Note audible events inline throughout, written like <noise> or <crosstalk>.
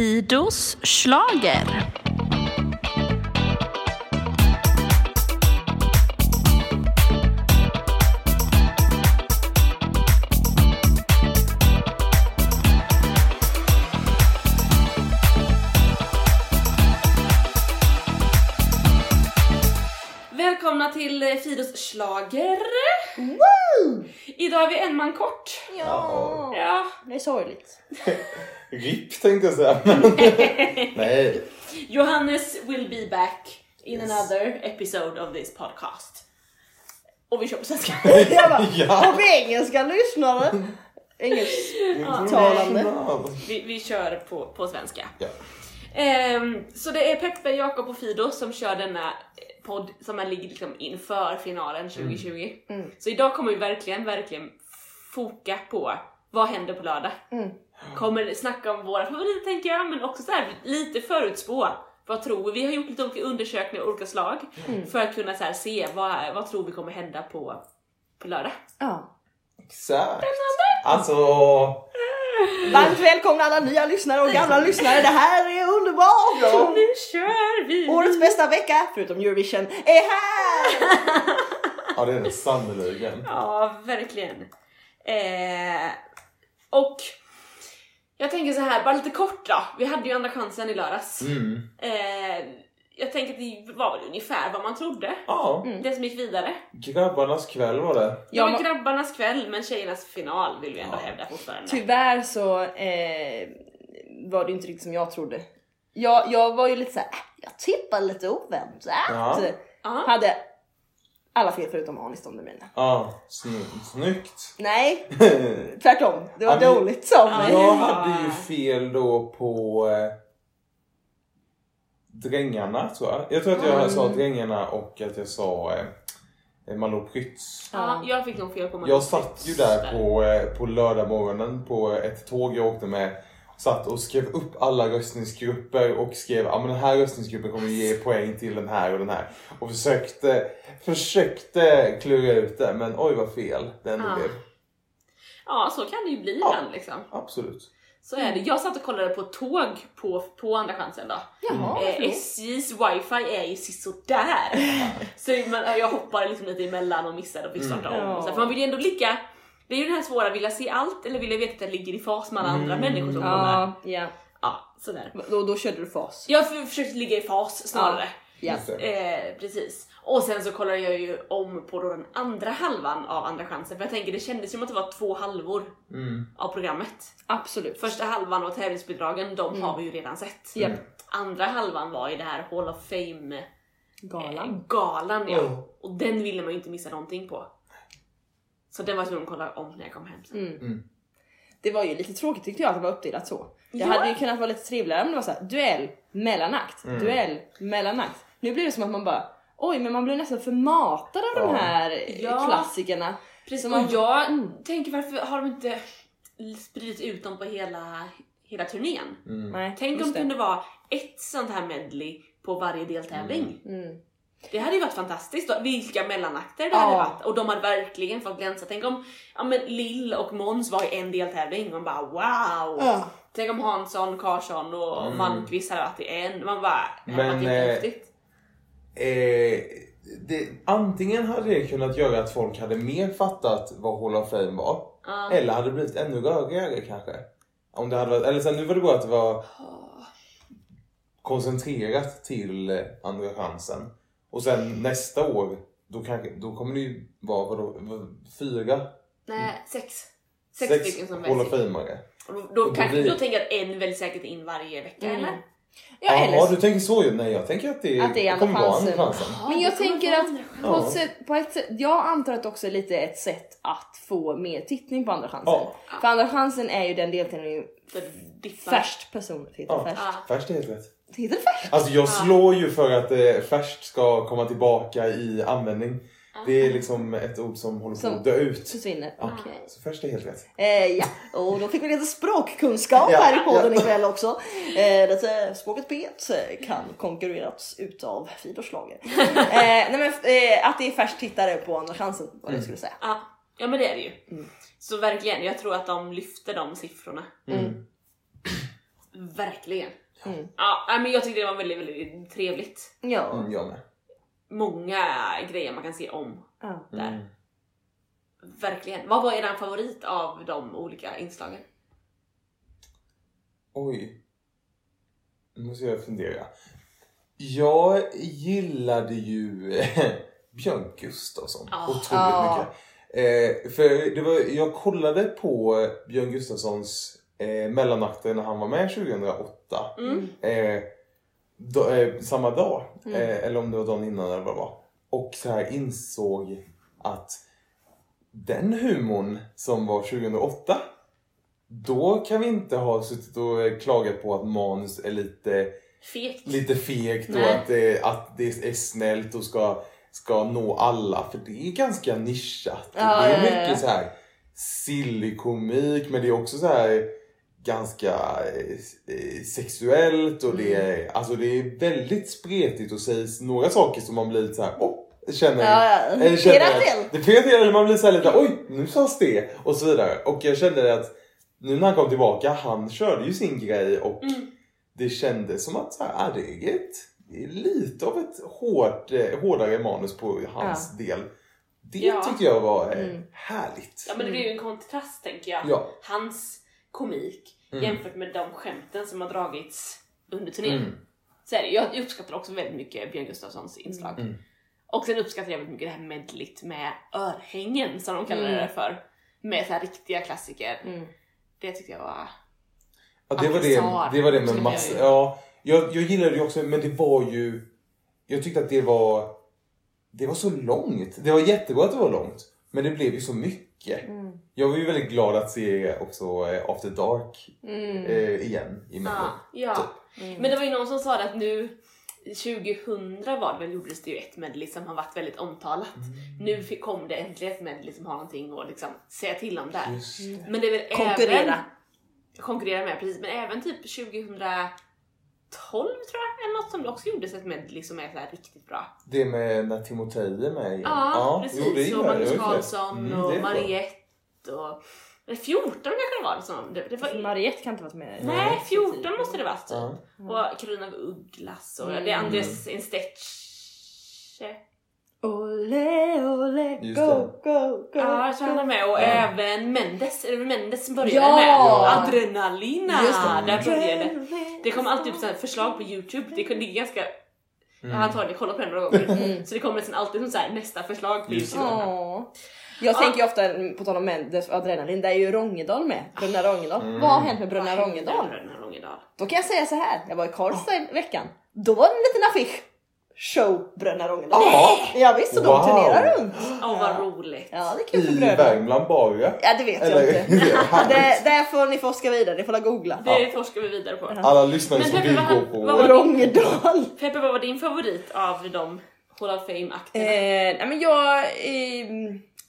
Fidos slager. Välkomna till eh, Fidos slager. Idag är vi en man kort. Ja, Ja. det är sorgligt. <laughs> RIP tänkte jag säga. <laughs> Nej. Johannes will be back in another episode of this podcast. Och vi kör på svenska. <laughs> Bara, Ja. Och engelska lyssnare. Engelsktalande. Vi, vi kör på, på svenska. Ja. Ehm, så det är Peppe, Jakob och Fido som kör denna podd som är ligger liksom inför finalen 2020. Mm. Så idag kommer vi verkligen, verkligen foka på vad händer på lördag. Mm. Kommer snacka om våra favoriter tänker jag, men också så här, lite förutspå. Vad tror vi? Vi har gjort lite olika undersökningar av olika slag Mm. för att kunna så här, se vad, vad tror vi kommer hända på, på lördag. Ja. Exakt. Alltså, Varmt välkomna alla nya lyssnare och gamla lyssnare. Det här är underbart! Ja. Nu kör vi! Årets bästa vecka, förutom Eurovision, är här! ja det är det sannerligen. Ja, verkligen. Eh, och jag tänker så här, bara lite kort då. Vi hade ju andra chansen i lördags. Mm. Eh, jag tänker att det var väl ungefär vad man trodde. Ja, Den som gick vidare. grabbarnas kväll var det. Det Ja, var men- grabbarnas kväll, men tjejernas final vill vi ändå Ja. hävda fortfarande. Tyvärr så eh, var det inte riktigt som jag trodde. Jag, jag var ju lite såhär, äh, jag tippar lite oväntat. Ja. Hade alla fel förutom Anis Don Demina. Ja, sny- snyggt. Nej, <laughs> tvärtom. Det var dåligt som Ja. Jag hade ju fel då på eh, drängarna tror jag. Jag tror att jag Mm. sa drängarna och att jag sa eh, Malou Prytz. Ja, jag fick nog fel på Jag satt ju där på, eh, på lördag morgonen på ett tåg jag åkte med. Satt och skrev upp alla röstningsgrupper och skrev att ah, den här röstningsgruppen kommer ge poäng till den här och den här. Och försökte, försökte klura ut det men oj vad fel det ändå Ja. blev. Ja, så kan det ju bli Ja. ibland liksom. Absolut. Så är det. Jag satt och kollade på tåg på, på andra chansen då. Jaha, Eh, förlåt. SJs wifi är ju sisådär. <laughs> så man, jag hoppade liksom lite emellan och missade och fick starta Mm. om. Och så, för man vill ju ändå ligga, det är ju den här svåra, vill jag se allt eller vill jag veta att jag ligger i fas med alla andra Mm. människor som kommer? Ja, ja. Ja, sådär. Då, då körde du fas. Jag har försökt ligga i fas snarare. Ja. Det. Eh, precis. Och sen så kollade jag ju om på då den andra halvan av andra chansen för jag tänker det kändes som att det var två halvor Mm. av programmet. Absolut. Första halvan var tävlingsbidragen, de har vi ju redan sett. Japp. Andra halvan var i det här Hall of Fame Galan. galan ja. Oh. Och den ville man ju inte missa någonting på. Så den var jag tvungen att kolla om när jag kom hem sen. Mm. Mm. Det var ju lite tråkigt tyckte jag att det var uppdelat så. Det Ja. hade ju kunnat vara lite trevligare om det var så här, duell, mellanakt, Mm. duell, mellanakt. Nu blir det som att man bara Oj, men man blir nästan för matad av de Ja. här Ja. klassikerna. Precis, Så man- och jag Mm. tänker varför har de inte spridit ut dem på hela, hela turnén? Mm. Nej, Tänk om det kunde vara ett sånt här medley på varje deltävling. Mm. Det hade ju varit fantastiskt. Då. Vilka mellanakter det Ja. hade varit. Och de hade verkligen fått glänsa. Tänk om ja, men Lill och Måns var i en deltävling. Man bara wow! Ja. Tänk om Hansson, Karlsson och Mm. Malmqvist hade varit i en. Man bara, det hade Men, varit eh. Eh, det, antingen hade det kunnat göra att folk hade mer fattat vad Hall of Fame var. Ja. Eller hade det blivit ännu rörigare kanske. Om det hade varit, eller sen nu var det bra att det var koncentrerat till eh, andra chansen. Och sen nästa år, då, kanske, då kommer det ju vara vadå, vad- fyra, Nej, sex. Sex, stycken som Hall of väljs. Famare. Och Då, då, Och då kanske, blir- då tänker jag att en väljs säkert in varje vecka Mm. eller? Ja, eller så- du tänker så ju. Nej, jag tänker att det, Att det är andra kommer vara chansen. andra chansen. Men jag tänker att på Ja. ett, sätt, på ett sätt, jag antar att det också är lite ett sätt att få mer tittning på andra chansen. Ja. För andra chansen är ju den deltävlingen färst person heter Ja. färst. Ja. Färskt är helt rätt. Heter det färst? Alltså jag slår ju för att eh, färskt ska komma tillbaka i användning. Det är liksom ett ord som håller på Som- att dö ut. Försvinner. Ja, Okej. Så färskt är helt rätt. Eh, ja, och då fick vi lite språkkunskap Ja, här i podden ja. ikväll också. Eh, det, språket P1 kan konkurreras utav Fidorslager. <laughs> eh, nej men, eh, att det är färst tittare på Andra chansen var det Mm. jag skulle säga. Ja, ja men det är det ju. Mm. Så verkligen, jag tror att de lyfter de siffrorna. Mm. Verkligen. Mm. Ja, nej, men jag tyckte det var väldigt, väldigt trevligt. Ja. Mm, jag med. Många grejer man kan se om ja. där. Mm. Verkligen. Vad var er favorit av de olika inslagen? Oj. Nu måste jag fundera. Jag gillade ju <laughs> Björn Gustafsson Ah. otroligt Ah. mycket. Eh, för det var, jag kollade på Björn Gustafssons eh, mellanakter när han var med 2008. Mm. Eh, då, eh, samma dag, Mm. eh, eller om det var dagen innan eller vad det var. Och så här insåg att den humorn som var 2008 då kan vi inte ha suttit och eh, klagat på att manus är lite, Fegt. lite fegt och att det, att det är snällt och ska, ska nå alla. För det är ganska nischat. Ja, det är ja, mycket ja. så här silly komik men det är också så här ganska eh, eh, sexuellt och det, Mm. är, alltså det är väldigt spretigt och sägs några saker som man blir lite så här, oh, känner, Ja, ja. eller känner. Det pirrar till eller man blir så här lite oj nu sades det och så vidare. Och jag kände att nu när han kom tillbaka, han körde ju sin grej och Mm. det kändes som att så här, ah, det, är ett, det är lite av ett hårt, hårdare manus på hans del. Det Ja. tyckte jag var Mm. härligt. Ja men det blir ju en kontrast tänker jag. Ja. Hans komik Mm. jämfört med de skämten som har dragits under turnén. Mm. Så är det. Jag uppskattar också väldigt mycket Björn Gustafssons inslag. Mm. Och sen uppskattar jag väldigt mycket det här medligt med örhängen som de kallar Mm. det för. Med så här riktiga klassiker. Mm. Det tyckte jag var... Ja, det, var det, det var det med ju- ja, jag, jag gillade det också men det var ju, jag tyckte att det var, det var så långt. Det var jättebra att det var långt. Men det blev ju så mycket. Mm. Jag var ju väldigt glad att se också eh, After Dark Mm. eh, igen i Ja, Mello. ja. Typ. Mm. Men det var ju någon som sa det att nu 2000 var det väl gjordes det ju ett medley som har varit väldigt omtalat. Nu fick- kom det äntligen ett medley som har någonting att liksom säga till om där. Men det är väl Konkurrera. även... Konkurrera med, precis. Men även typ 2012 tror jag, eller något som det också gjordes ett medley som är så här riktigt bra. Det med när Timotej är med igen. Ja, jo, det precis. gillar och jag. Magnus Carlsson Mm, det och. Mariette och... eller 14 kanske det var. Liksom. Det, det var Mariette kan inte varit med. nej, 14 måste det vara typ. Ja. Och Carolina Ugglas och Mm. det är Andres Insteche. Ole, ole, Just go, det. go, go. Ja, jag tror han är med och Ja. även Mendes, är det Mendes som började Ja. med? Adrenalina! Just det. Där började det. Det kommer alltid upp här förslag på youtube, det det är ganska Jag har antagligen kollat på den några gånger. Mm. Så det kommer nästan alltid som så här, nästa förslag på Just youtube. Jag tänker ju ofta, på tal om Mendes och adrenalin, där är ju Rångedal med. Bröderna Rångedal. Mm. Vad har hänt med Vad Bröderna Rångedal? Rångedal? Då kan jag säga så här. jag var i Karlstad i veckan. Då var det en liten affisch. Show Bröderna Rångedal. Ja. Ja, visst, och de Wow. turnerar runt. Åh vad roligt! Ja, det är kul för I. Värmland bara. Ja, det vet Eller, jag inte. <laughs> det <laughs> där får ni forska vidare, ni får la googla. Det forskar vi vidare på. Alla lyssnare som vill vad- gå på... vad var- Rångedal. Peppe, vad var din favorit av de Hall of Fame-akterna? Eh, nej men jag... Eh,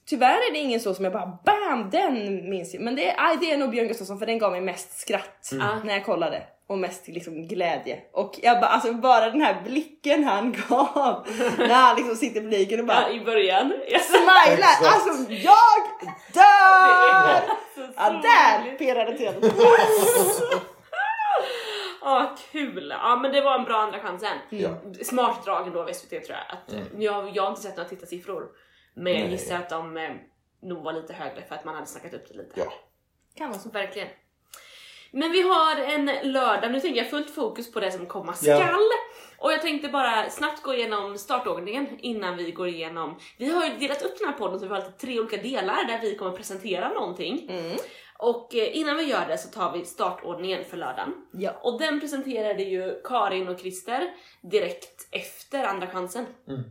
tyvärr är det ingen så som jag bara BAM! Den minns jag. Men det är, aj, det är nog Björn Gustafsson för den gav mig mest skratt Ah. när jag kollade. Och mest liksom glädje. Och jag bara, alltså bara den här blicken han gav <laughs> när han liksom sitter i publiken och bara Ja, i början. Yes. smilar. Alltså jag dör! <laughs> Ja där pirrade det till. <laughs> Åh, kul! Ja men det var en bra andra chansen. Ja. Smart drag ändå av SVT tror jag. Att, Mm. nu har, jag har inte sett några tittarsiffror. Men jag gissar att de eh, nog var lite högre för att man hade snackat upp det lite. Ja. Kan vara så. Verkligen. Men vi har en lördag, nu tänker jag fullt fokus på det som komma Ja. skall. Och jag tänkte bara snabbt gå igenom startordningen innan vi går igenom. Vi har ju delat upp den här podden så vi har lite tre olika delar där vi kommer presentera någonting. Mm. Och eh, innan vi gör det så tar vi startordningen för lördagen. Ja. Och den presenterade ju Karin och Christer direkt efter Andra chansen Mm.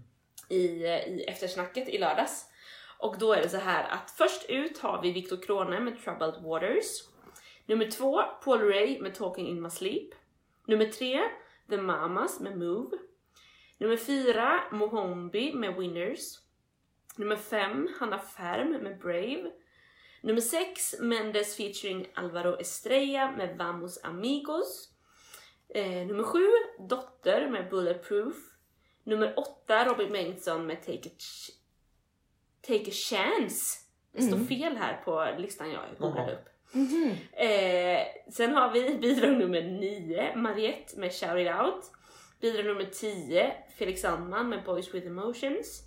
i, eh, i eftersnacket i lördags. Och då är det så här att först ut har vi Viktor Krone med Troubled Waters. Nummer två, Paul Ray med Talking in My Sleep. Nummer tre, The Mamas med Move. Nummer fyra, Mohombi med Winners. Nummer fem, Hanna Färm med Brave. Nummer sex, Mendes featuring Alvaro Estrella med Vamos Amigos. Eh, nummer sju, Dotter med Bulletproof. Nummer åtta, Robin Bengtsson med Take a, Take a Chance. Det står Mm. fel här på listan jag googlade Upp. Eh, sen har vi <laughs> bidrag nummer 9, Mariette med Shout It Out. Bidrag nummer 10, Felix Sandman med Boys With Emotions.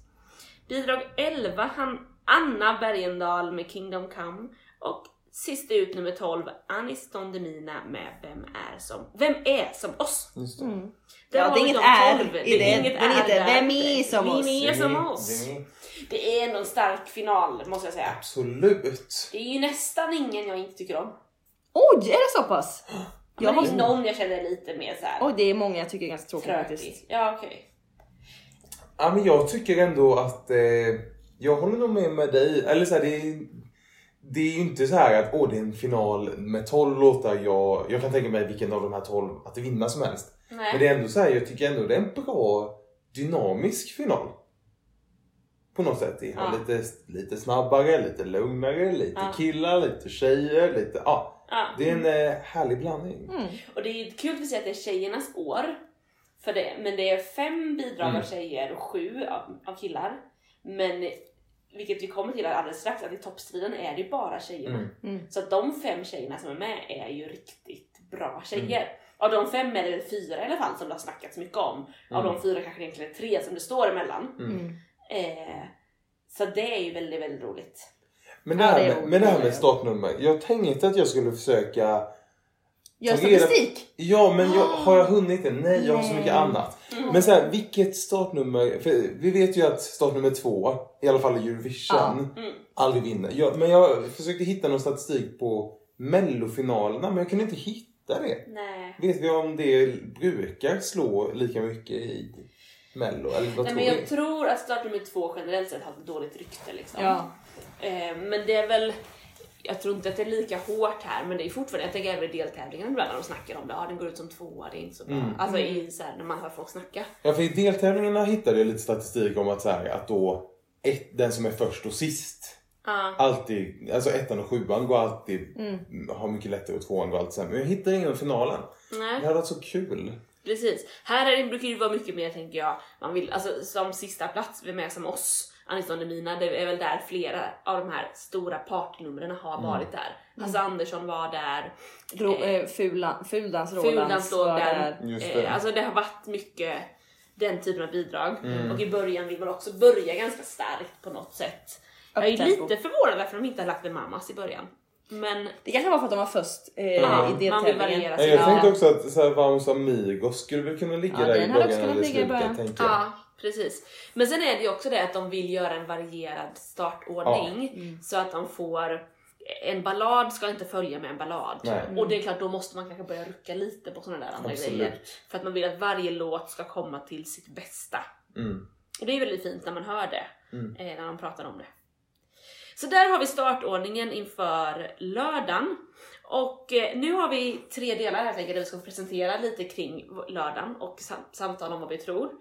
Bidrag 11, han, Anna Bergendahl med Kingdom Come. Och sist ut nummer 12, Anis Don Demina med Vem är som, Vem är som oss? Just det. Där Ja, det är inget de är 12. i Det är det. inget Den är där. Vem är som oss? Vem är som Vem är- oss? Det är ändå en stark final måste jag säga. Absolut. Det är ju nästan ingen jag inte tycker om. Oj, är det så pass? Men Jag har... någon jag känner lite mer såhär Oj, det är många jag tycker är ganska tråkiga faktiskt. Ja okej. Ja, men jag tycker ändå att eh, jag håller nog med med dig. Eller så här, det, är, det är ju inte så här att åh, det är en final med 12 låtar. Jag, jag kan tänka mig vilken av de här 12 att vinna som helst. Nej. Men det är ändå så här, jag tycker ändå det är en bra dynamisk final. På något sätt. Är Ja. lite, lite snabbare, lite lugnare, lite Ja. killar, lite tjejer, lite... Ja, Ja. det är en eh, härlig blandning. Mm. Och det är kul att säga att det är tjejernas år. För det, men det är fem bidrag Mm. av tjejer och sju av, av killar. Men vilket vi kommer till alldeles strax, att i toppstriden är det bara tjejerna. Mm. Mm. Så att de fem tjejerna som är med är ju riktigt bra tjejer. Mm. Av de fem är det fyra i alla fall som det har snackats mycket om. Av Mm. de fyra kanske det egentligen är tre som det står emellan. Mm. Eh, så det är ju väldigt, väldigt roligt. Men det Ja, här, det är med, med det här med startnummer. Jag tänkte att jag skulle försöka Gör statistik? Ja, men jag, har jag hunnit det? Nej, jag har så mycket annat. Men så här, vilket startnummer? För vi vet ju att startnummer två, i alla fall i Eurovision, Mm. aldrig vinner. Jag, men jag försökte hitta någon statistik på mellofinalerna, men jag kunde inte hitta det. Nej. Vet vi om det brukar slå lika mycket i mello? Eller vad Nej, tror men jag vi? tror att startnummer två generellt sett har ett dåligt rykte. Liksom. Ja. Eh, men det är väl, jag tror inte att det är lika hårt här, men det är fortfarande, jag tänker även i deltävlingen ibland när de snackar om det, ja den går ut som tvåa, det är inte så bra. Mm. Alltså i, så här, när man hör folk snacka. Ja, för i deltävlingarna hittade jag lite statistik om att, så här, att då ett, den som är först och sist Ja. alltid, alltså ettan och sjuan går alltid, Mm. har mycket lättare och tvåan går alltid sämre. Men jag hittar ingen i finalen. Det Nej, hade varit så kul. Precis. Här är det, brukar det vara mycket mer tänker jag, man vill, alltså som sista plats, vem är som oss? Aniston Demina, det är väl där flera av de här stora partynumren har Mm. varit där. Hasse Andersson var där, Ro, eh, fula, fuldans, låg var där. Det. Eh, alltså det har varit mycket den typen av bidrag. Mm. Och i början vill man också börja ganska starkt på något sätt. Jag är lite förvånad varför de inte har lagt en Mamas i början. Men Det kanske var för att de var först eh, ja, i deltävlingen. jag Ja. tänkte också att så här, Vamos Amigos skulle väl kunna ligga Ja, där i början eller ligga i början. slutet, tänker jag. Ja, precis. Men sen är det ju också det att de vill göra en varierad startordning Mm. så att de får en ballad ska inte följa med en ballad. Nej. Och det är klart, då måste man kanske börja rucka lite på sådana där andra Absolut. grejer. För att man vill att varje låt ska komma till sitt bästa. Mm. Och det är väldigt fint när man hör det, Mm. eh, när de pratar om det. Så där har vi startordningen inför lördagen. Och eh, nu har vi tre delar helt enkelt där vi ska presentera lite kring lördagen och sam- samtala om vad vi tror.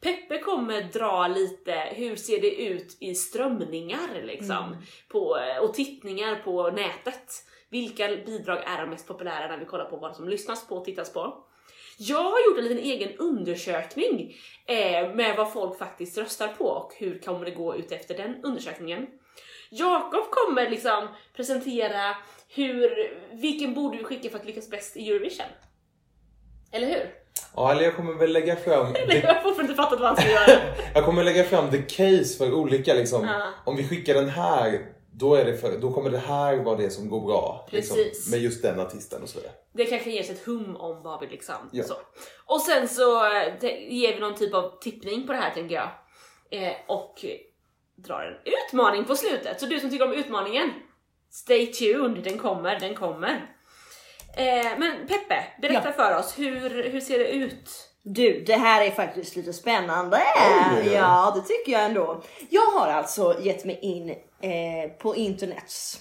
Peppe kommer dra lite, hur ser det ut i strömningar liksom? På, eh, och tittningar på nätet. Vilka bidrag är de mest populära när vi kollar på vad som lyssnas på och tittas på? Jag har gjort en liten egen undersökning eh, med vad folk faktiskt röstar på och hur kommer det gå ut efter den undersökningen. Jakob kommer liksom presentera hur, vilken borde vi skicka för att lyckas bäst i Eurovision? Eller hur? Ja, eller jag kommer väl lägga fram Jag har fortfarande inte fattat vad han ska göra. <laughs> jag kommer lägga fram the case för olika liksom. Ja. Om vi skickar den här, då, är det för, då kommer det här vara det som går bra. Liksom, Precis. med just den artisten och så vidare. Det kanske ger sig ett hum om vad vi liksom... Ja. Så. Och sen så eh, ger vi någon typ av tippning på det här tänker jag. Eh, och drar en utmaning på slutet. Så du som tycker om utmaningen, stay tuned, den kommer, den kommer. Eh, men Peppe, berätta för oss, hur, hur ser det ut? Du, det här är faktiskt lite spännande. Oj. Ja, det tycker jag ändå. Jag har alltså gett mig in eh, på internets.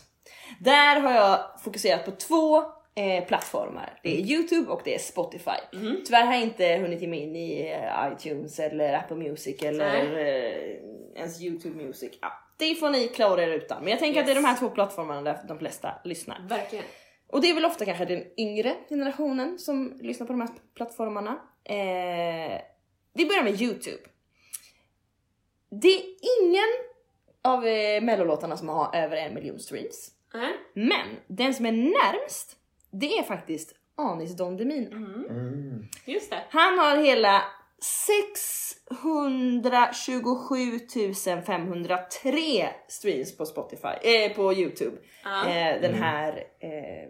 Där har jag fokuserat på två eh, plattformar. Det är Youtube och det är Spotify. Tyvärr har jag inte hunnit ge mig in i eh, iTunes eller Apple Music eller eh, ens Youtube Music. Ja, det får ni klara er utan. Men jag tänker att det är de här två plattformarna där de flesta lyssnar. Verkligen. Och det är väl ofta kanske den yngre generationen som lyssnar på de här plattformarna. Eh, vi börjar med Youtube. Det är ingen av eh, mellolåtarna som har över en miljon streams. Nej. Men den som är närmst, det är faktiskt Anis Don Demina. Mm. Just det. Han har hela 627 503 streams på Spotify, eh, på Youtube. Ja. Eh, den här eh,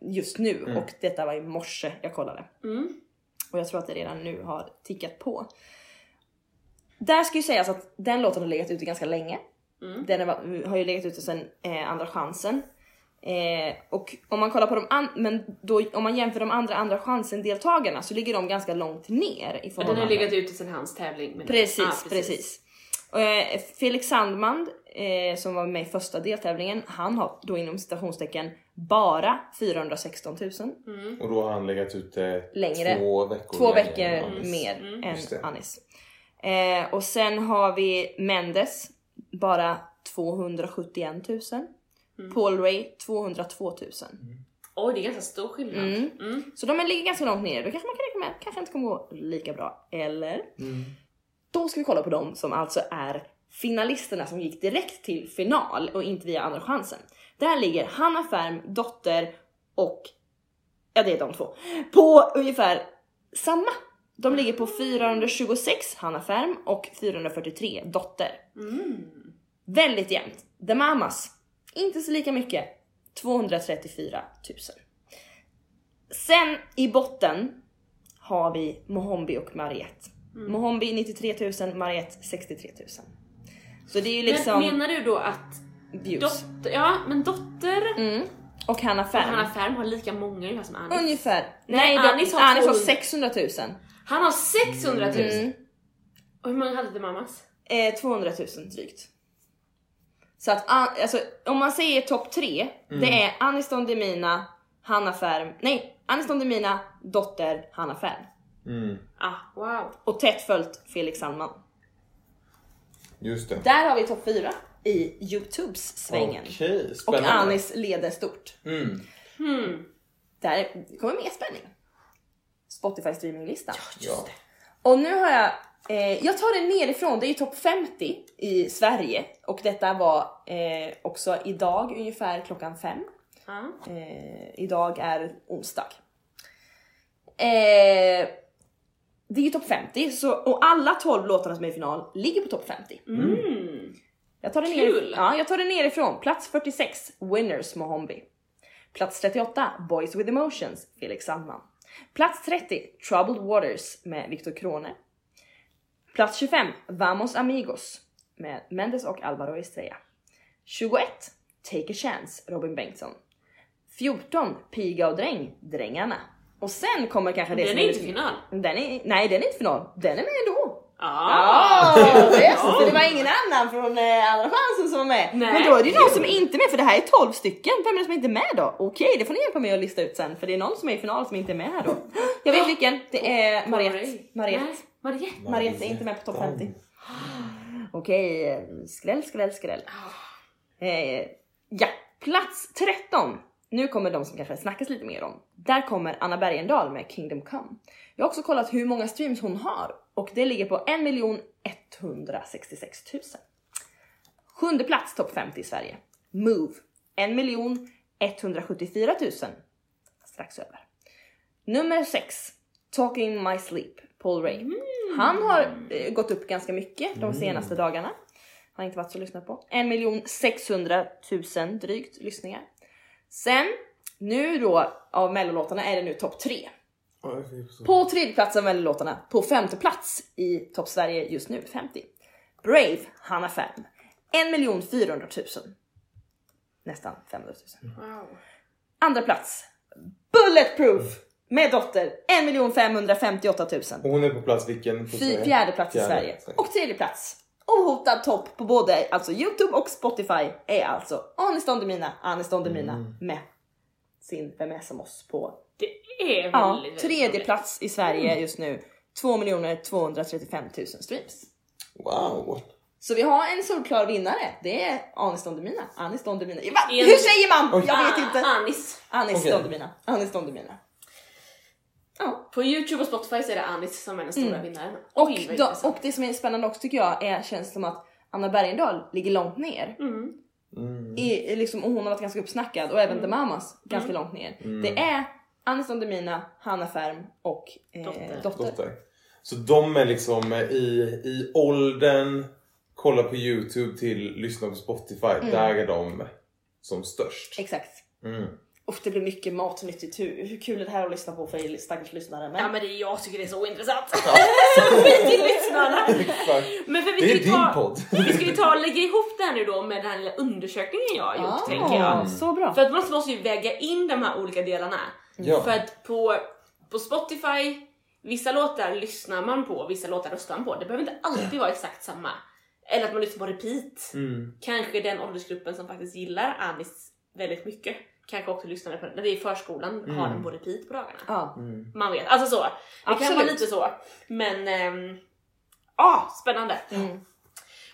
just nu Mm. och detta var i morse jag kollade. Mm. Och jag tror att det redan nu har tickat på. Där ska ju sägas att den låten har legat ute ganska länge. Mm. Den har, har ju legat ute sedan eh, andra chansen. Eh, och om man kollar på de an- men då, om man jämför de andra andra chansen deltagarna så ligger de ganska långt ner i Ja, den har legat ute sedan hans tävling. men- Precis, Ja, precis. Och, eh, Felix Sandman eh, som var med i första deltävlingen, han har då inom citationstecken bara 416 000. Mm. Och då har han legat ute Längre. två veckor Två veckor än Anis. mer Mm. än. Anis. Eh, och sen har vi Mendes, bara 271 000. Mm. Paul Ray 202 000. Oj, det är ganska stor skillnad. Mm. Mm. Så de ligger ganska långt ner. Då kanske man kan räkna med att kanske inte kommer gå lika bra. Eller? Mm. Då ska vi kolla på de som alltså är finalisterna som gick direkt till final och inte via andra chansen. Där ligger Hanna Färm, Dotter och ja det är de två på ungefär samma. De ligger på 426 Hanna Färm och 443 Dotter. Mm. Väldigt jämnt. The Mamas, inte så lika mycket. 234 000. Sen i botten har vi Mohombi och Mariette. Mohombi 93 000, Mariette 63 000. Så det är ju liksom Men menar du då att views. dotter, ja men dotter Mm. Och Hanna och Färm. Hanna Färm har lika många som Anis. Ungefär. Nej, Nej, Anis har Anis har 200. 600 000. Han har 600 000! Mm. Och hur många hade The Mamas? Eh, 200 000 drygt. Så att an- alltså, om man säger topp tre, det är Anis Don Demina, Hanna Färm, nej Anis Don Demina, Dotter, Hanna Färm. Mm. Ah, wow. Och tätt följt Felix Sandman. Just det. Där har vi topp fyra i Youtubes svängen. Okej, Och. Anis leder stort. Mm. Hmm. Där kommer mer spänning. Spotify streaminglistan. Ja. Och nu har jag, eh, jag tar det nerifrån, det är ju topp 50 i Sverige och detta var eh, också idag ungefär klockan fem. Ja. Eh, idag är onsdag. Eh, det är ju topp 50 så, och alla 12 låtarna som är i final ligger på topp 50. Mm. Jag tar, det ner, ja, jag tar det nerifrån. Plats 46, Winners Mohombi. Plats 38, Boys with Emotions, Felix Sandman. Plats 30, Troubled Waters med Viktor Krone. Plats 25, Vamos Amigos med Mendes och Alvaro Estrella. 21, Take a Chance, Robin Bengtsson. 14, Piga och Dräng, Drängarna. Och sen kommer kanske det Den som är inte final. Den är, nej, den är inte final. Den är med ändå. Ah. Ja, yes, så det var ingen annan från eh, andra chansen som var med. Nej. Men då är det ju någon som är inte med för det här är 12 stycken. Vem är det som inte är med då? Okej, det får ni hjälpa mig att lista ut sen för det är någon som är i final som inte är med här då. Jag vet vilken. Det är Mariette. Mariette. Mariette. Mariette är inte med på topp 50. <gasps> Okej, eh, skräll, skräll, skräll. Eh, ja, plats 13. Nu kommer de som kanske snackas lite mer om. Där kommer Anna Bergendahl med Kingdom Come. Jag har också kollat hur många streams hon har och det ligger på 1 166 000. Sjunde plats topp 50 i Sverige. Move 1 174 000. Strax över. Nummer 6. Talking in my sleep. Paul Ray. Han har eh, gått upp ganska mycket de senaste dagarna. Har inte varit så lyssnat på. 1 600 000 drygt lyssningar. Sen, nu då av mellolåtarna är det nu topp 3. På tredje plats av mellolåtarna, på femte plats i topp Sverige just nu, 50. Brave, Hanna Färm. 1 400 000. Nästan 500 000. Wow. Andra plats, Bulletproof med Dotter. 1 558 000. Hon är på plats vilken? På Fy, fjärde plats i Fjärde. Sverige. Och tredje plats, ohotad topp på både alltså Youtube och Spotify är alltså Anis Don Demina, Anis Don Demina Mm. med sin Vem är som oss på Det är väldigt, ja, väldigt tredje roligt. plats i Sverige just nu. 2 235 000 streams. Wow. Så vi har en solklar vinnare. Det är Anis Don Demina. Anis Don Demina. Hur säger man? Jag vet Ah, inte. Anis. Anis Okej. Don Demina. Anis Don Demina. På Youtube och Spotify så är det Anis som är den stora Mm. vinnaren. Och, Oj, då, och det som är spännande också tycker jag är känns som att Anna Bergendahl ligger långt ner. Mm. Mm. I, liksom, och hon har varit ganska uppsnackad och även The Mamas ganska långt ner. Det är Anis Don Demina, Hanna Färm och eh, Dotter. dotter. Dotter. Så de är liksom i, i åldern, kolla på Youtube till lyssna på Spotify. Där är de som störst. Exakt. Mm. Uff, det blir mycket matnyttigt. Hur, hur kul är det här att lyssna på för stackars lyssnare? Men... Ja men det, jag tycker det är så intressant. <laughs> så skit i lyssnarna. Men för vi Det ska är ju din ta, podd. <laughs> Vi ska ju ta lägga ihop det här nu då med den här lilla undersökningen jag har gjort Ah, tänker jag. Så bra. För att man måste ju väga in de här olika delarna. Ja. För att på, på Spotify, vissa låtar lyssnar man på, vissa låtar röstar man på. Det behöver inte alltid vara exakt samma. Eller att man lyssnar på repeat. Mm. Kanske den åldersgruppen som faktiskt gillar Anis väldigt mycket kanske också lyssnar på den. När det är i förskolan har den på repeat på dagarna. Ja. Man vet, alltså så. Det kan Absolut. vara lite så. Men, ehm, ah, spännande. Mm.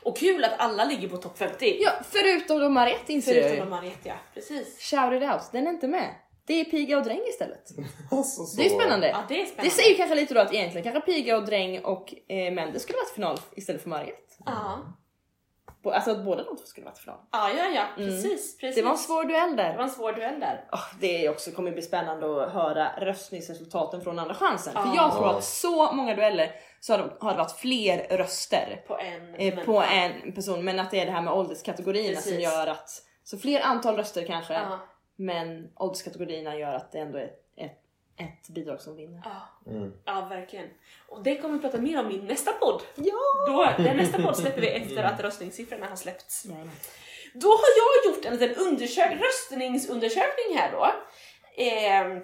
Och kul att alla ligger på topp 50. ja, förutom de har rätt inser Förutom de Mariette ja, precis. Shout it out, den är inte med. Det är Piga och Dräng istället. <laughs> Alltså, så... Det är spännande. Ja det är Det spännande. säger ju kanske lite då att egentligen kanske Piga och Dräng och eh, Mendes skulle varit final istället för Mariette. Ja, Alltså att båda de två skulle varit i final. ja, ja, ja. precis. precis. Mm. Det var en svår duell det där. var en svår duell där. Åh, det är också kommer bli spännande att höra röstningsresultaten från andra chansen. För Ja. jag tror att så många dueller så har det, har det varit fler röster På en. eh, på en person. Men att det är det här med ålderskategorierna som Precis. gör att så fler antal röster kanske. Men ålderskategorierna gör att det ändå är ett, bidrag som vinner. ja, Mm. ja, verkligen. Och det kommer vi prata mer om i nästa podd. Ja! Då, den nästa podd släpper vi efter att röstningssiffrorna har släppts. Jajamän. Då har jag gjort en liten undersök röstningsundersökning här då. Eh,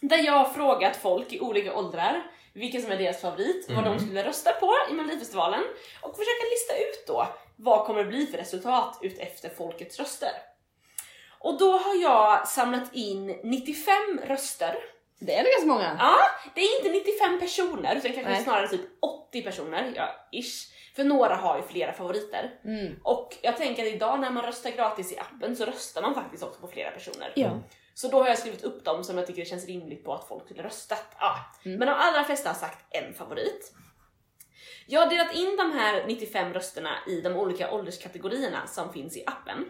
där jag har frågat folk i olika åldrar vilken som är deras favorit, vad de skulle rösta på i Melodifestivalen och försöka lista ut då vad kommer det bli för resultat ut efter folkets röster. Och då har jag samlat in 95 röster. Det är väl ganska många? Ja, det är inte 95 personer utan kanske Nej. snarare typ 80 personer, ja ish. För några har ju flera favoriter. Mm. Och jag tänker att idag när man röstar gratis i appen så röstar man faktiskt också på flera personer. Ja. Så då har jag skrivit upp dem som jag tycker det känns rimligt på att folk skulle röstat. Ja. Mm. Men de allra flesta har sagt en favorit. Jag har delat in de här 95 rösterna i de olika ålderskategorierna som finns i appen.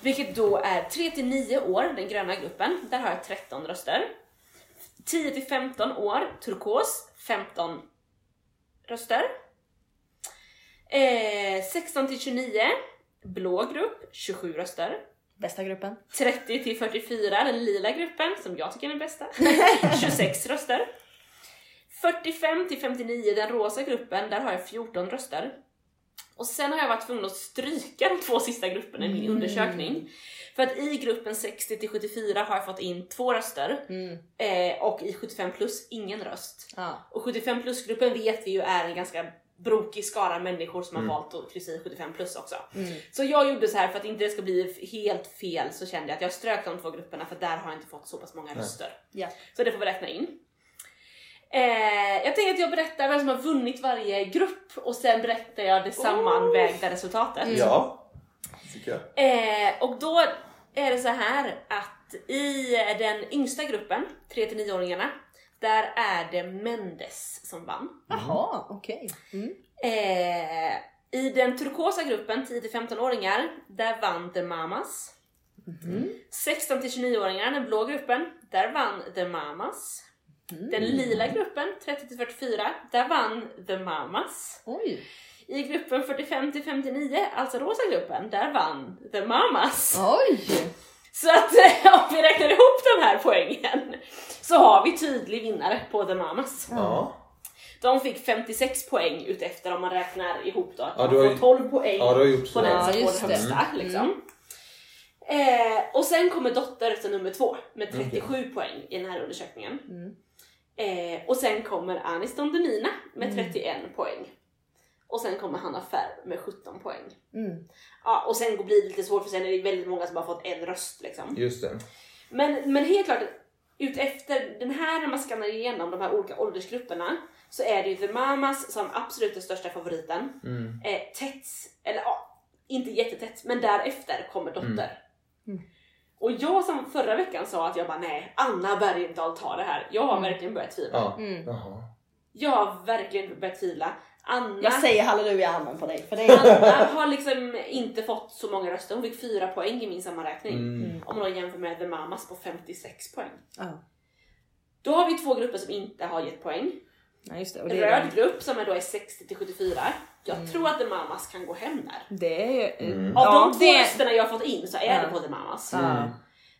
Vilket då är 3 till 9 år, den gröna gruppen, där har jag 13 röster. 10 till 15 år, turkos, 15 röster. Eh, 16 till 29, blå grupp, 27 röster. Bästa gruppen. 30 till 44, den lila gruppen, som jag tycker är den bästa, <laughs> 26 röster. 45 till 59, den rosa gruppen, där har jag 14 röster. Och sen har jag varit tvungen att stryka de två sista grupperna i min undersökning. För att i gruppen 60 till 74 har jag fått in två röster Mm. eh, och i 75 plus ingen röst. Ja. Och 75 plus-gruppen vet vi ju är en ganska brokig skara människor som har valt att kryssa i 75 plus också. Så jag gjorde så här för att inte det ska bli helt fel så kände jag att jag strök de två grupperna för där har jag inte fått så pass många röster. Ja. Så det får vi räkna in. Eh, jag tänker att jag berättar vem som har vunnit varje grupp och sen berättar jag det sammanvägda resultatet. Ja, tycker jag. Eh, och då är det så här att i den yngsta gruppen, 3-9-åringarna, där är det Mendes som vann. Jaha, okej. Mm. Eh, I den turkosa gruppen, 10-15-åringar, där vann The Mamas. 16-29-åringar, den blå gruppen, där vann The Mamas. Den lila gruppen, 30-44, där vann The Mamas. Oj. I gruppen 45-59, alltså rosa gruppen, där vann The Mamas. Oj! Så att <laughs> om vi räknar ihop de här poängen så har vi tydlig vinnare på The Mamas. Ja. De fick 56 poäng utefter om man räknar ihop då. Att Ja, man får ju- 12 poäng ja, på den Ja, som får just det det. högsta. Liksom. Eh, och sen kommer Dotter som nummer två med 37 poäng i den här undersökningen. Eh, och sen kommer Anis Don Demina med 31 poäng. Och sen kommer Hanna Färm med 17 poäng. Mm. Ja, och sen blir det lite svårt för sen är det väldigt många som har fått en röst. Liksom. Just det. Men, men helt klart, utefter den här, när man skannar igenom de här olika åldersgrupperna, så är det ju The Mamas som absolut den största favoriten. Mm. Eh, tätt, eller ja, inte jättetätt, men därefter kommer Dotter. Mm. Och jag som förra veckan sa att jag bara nej, Anna Bergendahl tar det här. Jag har verkligen börjat tvivla. Ja. Mm. Jag har verkligen börjat tvivla. Anna, Jag säger halleluja amen på dig. För det är... Anna har liksom inte fått så många röster. Hon fick fyra poäng i min sammanräkning. Mm. Om man jämför med The Mamas på 56 poäng. Ja. Då har vi två grupper som inte har gett poäng. Ja, just det. Och det, Röd grupp som är då är 60 till 74. Jag tror att The Mamas kan gå hem där. det är ju... Mm. Av Ja, de två det- rösterna jag har fått in så är Ja. det på The Mamas. Ja.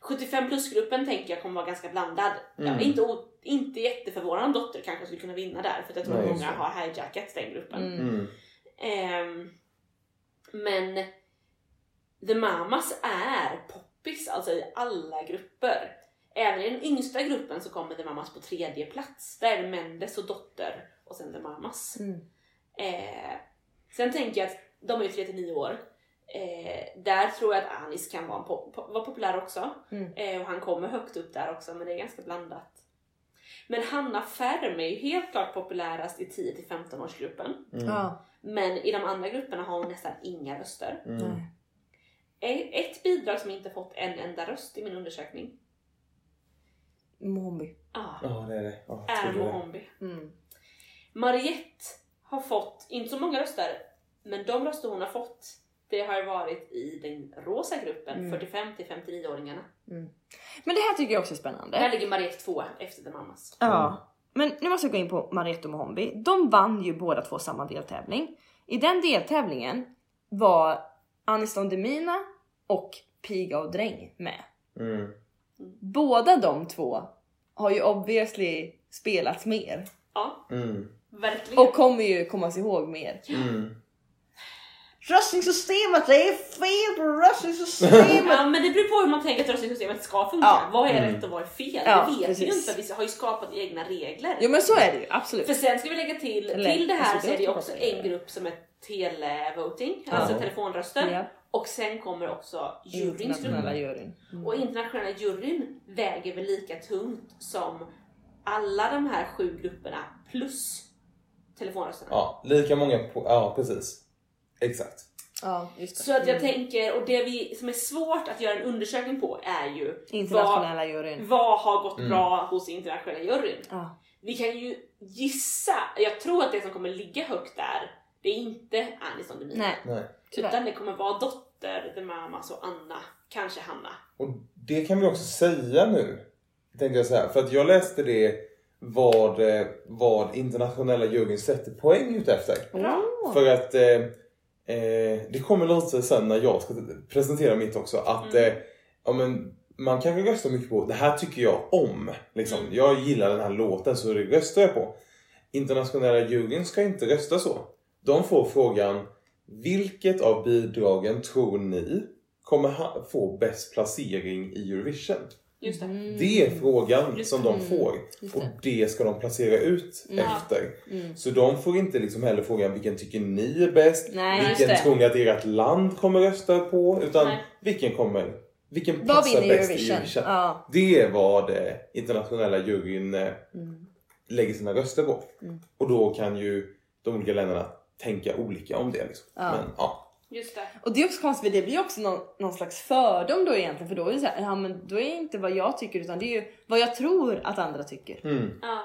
75 plus-gruppen tänker jag kommer vara ganska blandad. Jag är inte, o- inte jätteförvånad om Dotter kanske skulle kunna vinna där för jag tror Nej, många har hijackat den gruppen. Mm. Mm. Ehm, men The Mamas är poppis alltså i alla grupper. Även i den yngsta gruppen så kommer The Mamas på tredje plats. Där är det Mendes och Dotter och sen The Mamas. Mm. Eh, sen tänker jag att de är ju 39 år. Eh, där tror jag att Anis kan vara, po- po- vara populär också. Mm. Eh, och han kommer högt upp där också men det är ganska blandat. Men Hanna Färm är ju helt klart populärast i 10-15 årsgruppen. Mm. Ja. Men i de andra grupperna har hon nästan inga röster. Mm. Nej. E- Ett bidrag som inte fått en enda röst i min undersökning Mohombi. ah, Ja, det är det. Jag är. Mohombi. Mm. Mariette har fått, inte så många röster, men de röster hon har fått det har varit i den rosa gruppen, Mm. 45 till 59-åringarna. Men det här tycker jag också är spännande. ligger Mariette två efter The Mamas. Ja. Men nu måste jag gå in på Mariette och Mohombi. De vann ju båda två samma deltävling. I den deltävlingen var Aniston Demina och Piga och Dräng med. Mm. Båda de två har ju obviously spelats mer Ja, Mm. verkligen. och kommer ju komma sig ihåg mer. Mm. Röstningssystemet, det är fel på röstningssystemet! Ja men det beror på hur man tänker att röstningssystemet ska funka. Ja. Vad är Mm. rätt och vad är fel? Ja, det vet precis. vi ju inte. Vi har ju skapat egna regler. jo men så är det ju absolut. För sen ska vi lägga till, till det här så är det ju också en grupp som är televoting, Ja. alltså telefonröster. Ja. Och sen kommer också juryns Internationella juryn. Mm. Och internationella juryn väger väl lika tungt som alla de här sju grupperna plus telefonrösterna. Ja, lika många på... Ja, precis. Exakt. Ja, just det. Så att jag tänker, och det vi, som är svårt att göra en undersökning på är ju Internationella juryn. vad, vad har gått Mm. bra hos internationella juryn? Ja. Vi kan ju gissa, jag tror att det som kommer ligga högt där, det är inte Anis Don Demina. Nej, Nej. Tyvärr. Utan det kommer vara Dotter, The Mamas och Anna, kanske Hanna. Och det kan vi också säga nu. Tänkte jag säga. För att jag läste det vad, eh, vad internationella juryn sätter poäng ut efter. Åh. För att eh, eh, det kommer lite sen när jag ska presentera mitt också. Att Mm. eh, ja, men, man kan rösta mycket på det här tycker jag om. Liksom. Mm. Jag gillar den här låten så det röstar jag på. Internationella juryn ska inte rösta så. De får frågan vilket av bidragen tror ni kommer få bäst placering i Eurovision? Just det. Mm. Det är frågan Just som det. de får. Just Och det. det ska de placera ut Mm. efter. Mm. Så de får inte liksom heller frågan vilken tycker ni är bäst? Nej, vilken det. tror ni att ert land kommer rösta på? Utan Nej. vilken kommer, vilken Vad passar bäst i Eurovision? Eurovision? Ja. Det är vad eh, internationella juryn eh, Mm. lägger sina röster på. Mm. Och då kan ju de olika länderna tänka olika om det. Liksom. Ja. Men ja. Just det. Och det är också konstigt det blir ju också någon, någon slags fördom då egentligen för då är det så här, ja men då är det inte vad jag tycker utan det är ju vad jag tror att andra tycker. Mm. Ja,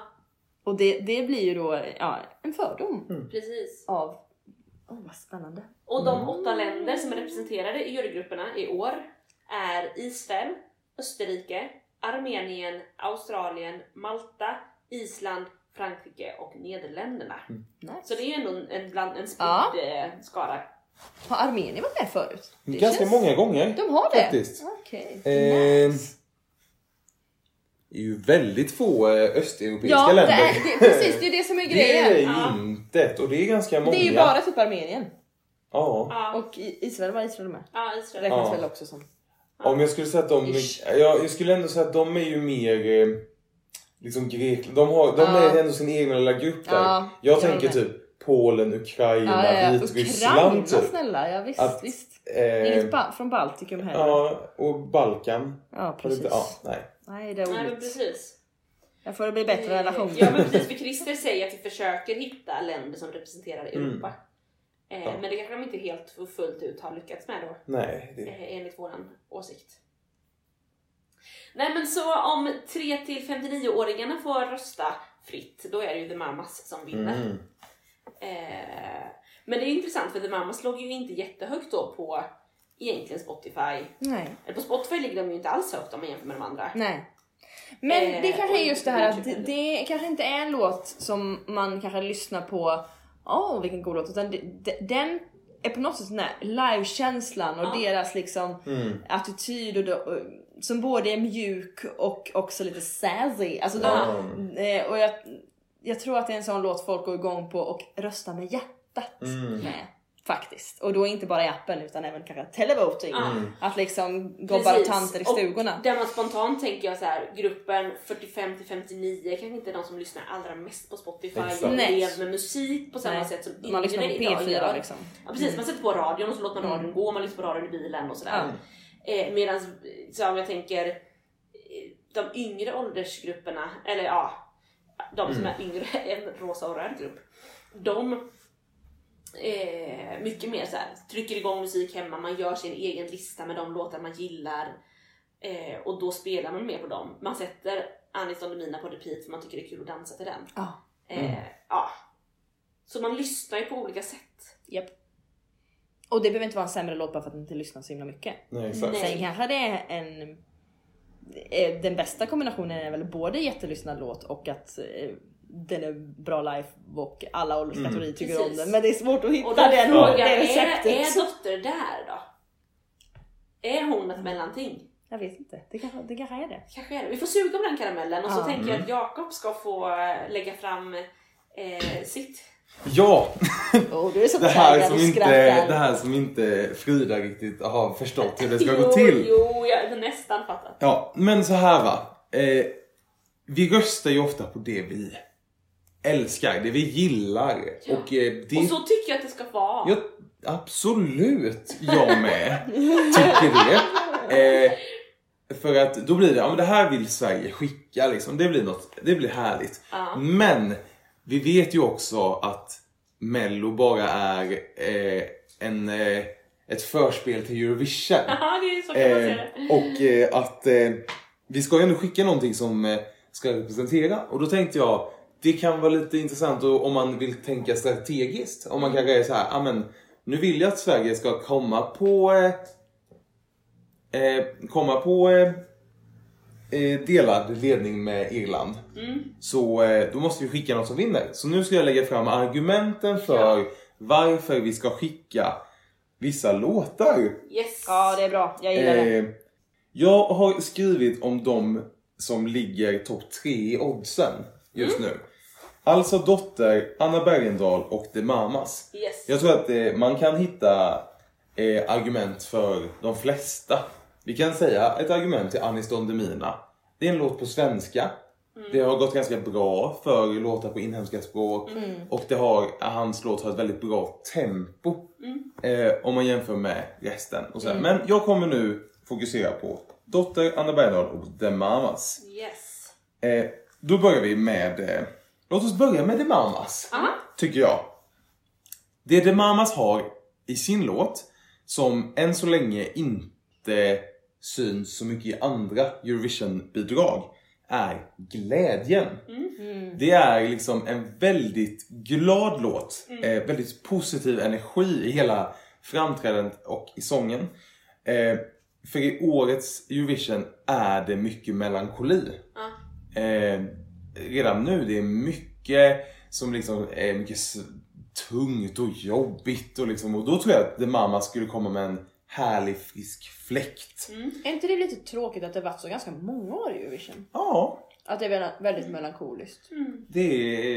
Och det, det blir ju då ja, en fördom precis. av... Åh vad spännande. Och de åtta länder som är representerade i jurygrupperna i år är Israel, Österrike, Armenien, Australien, Malta, Island, Frankrike och Nederländerna. Nice. Så det är ju ändå en, en, bland, en spridd Ja. eh, skara. Har Armenien varit med förut? Det Ganska känns- många gånger. De har det? Faktiskt. Okej. Eh, Nice. Det är ju väldigt få eh, östeuropeiska Ja, länder. det, precis det är det som är <laughs> Det är grejen. Ja. inte och det är ganska många. Det är ju bara typ Armenien. Ja. Ja, Och i- Israel var Israel med. ja Israel. räknas Ja. väl också som. Om jag skulle säga att de... Ish. Ja, jag skulle ändå säga att de är ju mer... eh, Liksom Grekland. De, har, de Ja. är ändå sin egen lilla grupp där. Ja, jag jag tänker med. typ Polen, Ukraina, Ja, ja, ja. Vitryssland Ukraina typ. snälla, ja visst. Att, visst. Eh, Inget ba- från Baltikum heller. ja, och Balkan. Ja, precis. Ja, nej. Nej, det är Nej men precis. Jag får det bli bättre relation. Ja men precis, för Christer säger att vi försöker hitta länder som representerar Mm. Europa. Eh, Ja. Men det kanske de inte helt och fullt ut har lyckats med då. Nej. Det, eh, enligt våran åsikt. Nej men så om 3 till 59-åringarna får rösta fritt, då är det ju The Mamas som vinner. mm. Eh, men det är intressant för The Mamas låg ju inte jättehögt då på egentligen Spotify. Nej. Eller på Spotify ligger de ju inte alls högt om man jämför med de andra. Nej. Men Eh, det kanske är just det här att det, det kanske inte är en låt som man kanske lyssnar på, åh vilken god låt, utan det, det, den är på något sätt den här livekänslan och Ja. deras liksom attityd och, då- och, som både är mjuk och också lite sassy. Alltså de, eh, och jag, jag tror att det är en sån låt folk går igång på och röstar med hjärtat med. Faktiskt. Och då inte bara i appen utan även kanske televoting. Ja. Att liksom gobbar och tanter i Och stugorna. där man spontant tänker jag så här, gruppen 45 till 59 kanske inte är de som lyssnar allra mest på Spotify Exakt. och lever med musik på samma Nej, sätt som man lyssnar på yngre idag P4 gör. liksom. Ja precis, man sätter på radion och så låter man radion gå, man lyssnar på radion i bilen och sådär. Eh, Medan om jag tänker eh, de yngre åldersgrupperna, eller ja, de som är yngre <laughs> än rosa och röd grupp. De eh, mycket mer så här, trycker igång musik hemma, man gör sin egen lista med de låtar man gillar. Eh, och då spelar man mer på dem. Man sätter Anis Don Demina på repeat för man tycker det är kul att dansa till den. Ja. Eh, ja. Så man lyssnar ju på olika sätt. Japp. Och det behöver inte vara en sämre låt bara för att man inte lyssnar så himla mycket. Nej, exakt. Nej. Sen kanske det är en... eh, Den bästa kombinationen är väl både jättelyssnad låt och att eh, den är bra live och alla ålderskategorier tycker om Precis. den. Men det är svårt att hitta Och den, frågar det jag, är, receptet. är Dotter där då? Är hon ett mellanting? Jag vet inte, det kanske, det kanske är det. Kanske är det. Vi får suga på den karamellen och så Ja. tänker jag att Jakob ska få eh, lägga fram eh, sitt. Ja! Oh, du är så Det här, som inte, det här som inte Frida riktigt har förstått hur det ska jo, gå till. Jo, jag har nästan fattat. Ja, men så här va. Eh, vi röstar ju ofta på det vi älskar, det vi gillar. Och eh, det... Och så tycker jag att det ska vara. Ja, absolut, jag med. Tycker det. Eh, för att då blir det, ja men det här vill Sverige skicka liksom. Det blir något, det blir härligt. Ja. Men vi vet ju också att Mello bara är eh, en, eh, ett förspel till Eurovision. Ja, det är så kan man säga Eh, det. och eh, att vi ska ju ändå skicka någonting som ska representera. Och då tänkte jag, det kan vara lite intressant och, om man vill tänka strategiskt. Om man kanske är så här, ah, men nu vill jag att Sverige ska komma på eh, eh, komma på eh, eh, delad ledning med Irland. Så eh, då måste vi skicka något som vinner. Så nu ska jag lägga fram argumenten för Ja. varför vi ska skicka vissa låtar. Yes. Ja, det är bra. Jag gillar det. Eh, jag har skrivit om de som ligger topp tre i oddsen just nu. Alltså Dotter, Anna Bergendahl och The Mamas. Yes. Jag tror att eh, man kan hitta eh, argument för de flesta. Vi kan säga ett argument till Anis Don Demina. Det är en låt på svenska. Det har gått ganska bra för låtar på inhemska språk. Och det har, hans låt har ett väldigt bra tempo. Eh, om man jämför med resten. Och så här. Men jag kommer nu fokusera på Dotter, Anna Bergendahl och The Mamas. Yes. Eh, då börjar vi med... Låt oss börja med The Mamas. Aha. Tycker jag. Det The Mamas har i sin låt, som än så länge inte syns så mycket i andra Eurovision-bidrag, är glädjen. Det är liksom en väldigt glad låt. Eh, väldigt positiv energi i hela framträdandet och i sången. Eh, för i årets Eurovision är det mycket melankoli. Ja. Eh, redan nu, det är mycket som liksom är mycket tungt och jobbigt och liksom, och då tror jag att The Mama skulle komma med en härlig frisk fläkt. Är inte det lite tråkigt att det varit så ganska många år i Eurovision? Ja, Att det är väldigt, melankoliskt. det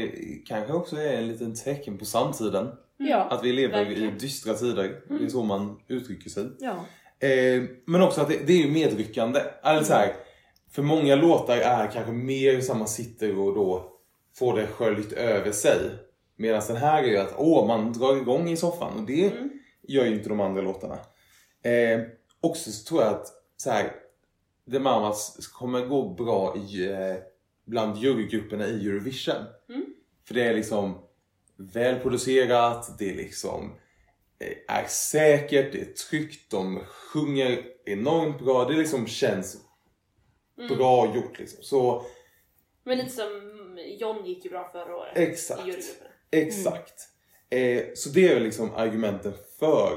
är, kanske också är en liten tecken på samtiden. Ja. Att vi lever Verkligen. i dystra tider. Det är så man uttrycker sig. ja. Eh, men också att det, det är ju medryckande. Alltså så här, för många låtar är kanske mer som man sitter och då får det sköljt över sig. Medan den här är ju att åh, man drar igång i soffan och det gör ju inte de andra låtarna. Eh, också så tror jag att så här, The Mamas kommer gå bra i, eh, bland jurygrupperna i Eurovision. För det är liksom välproducerat, det är liksom eh, är säkert, det är tryggt, de sjunger enormt bra. Det liksom känns bra gjort liksom. Så Men lite som John gick ju bra förra året. Exakt. I jurygrupperna. exakt. Eh, så det är liksom argumenten för.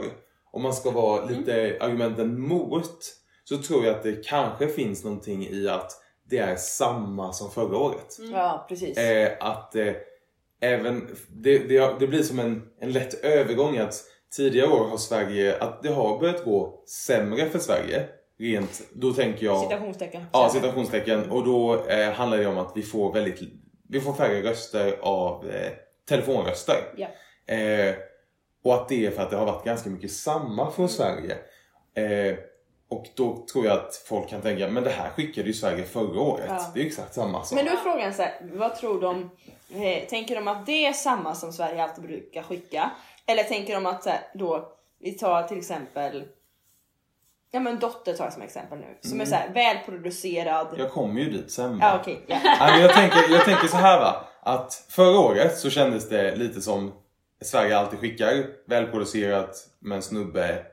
Om man ska vara lite argumenten mot så tror jag att det kanske finns någonting i att det är samma som förra året. Ja, precis. Eh, att eh, även, det, det, det blir som en, en lätt övergång att tidigare år har Sverige, att det har börjat gå sämre för Sverige. Rent, då tänker jag... Citationstecken. Ja, citationstecken. Och då eh, handlar det om att vi får väldigt, vi får färre röster av eh, telefonröster. Ja. Eh, och att det är för att det har varit ganska mycket samma från Sverige. Eh, och då tror jag att folk kan tänka, men det här skickade ju Sverige förra året. Ja. Det är ju exakt samma sak. Men då är frågan så här, vad tror de? Eh, tänker de att det är samma som Sverige alltid brukar skicka? Eller tänker de att så här, då, vi tar till exempel Ja men Dotter tar jag som exempel nu. Som är så här, välproducerad. Jag kommer ju dit sen. Ja. Nej, men jag, tänker, jag tänker så här va. Att förra året så kändes det lite som Sverige alltid skickar välproducerat med en snubbe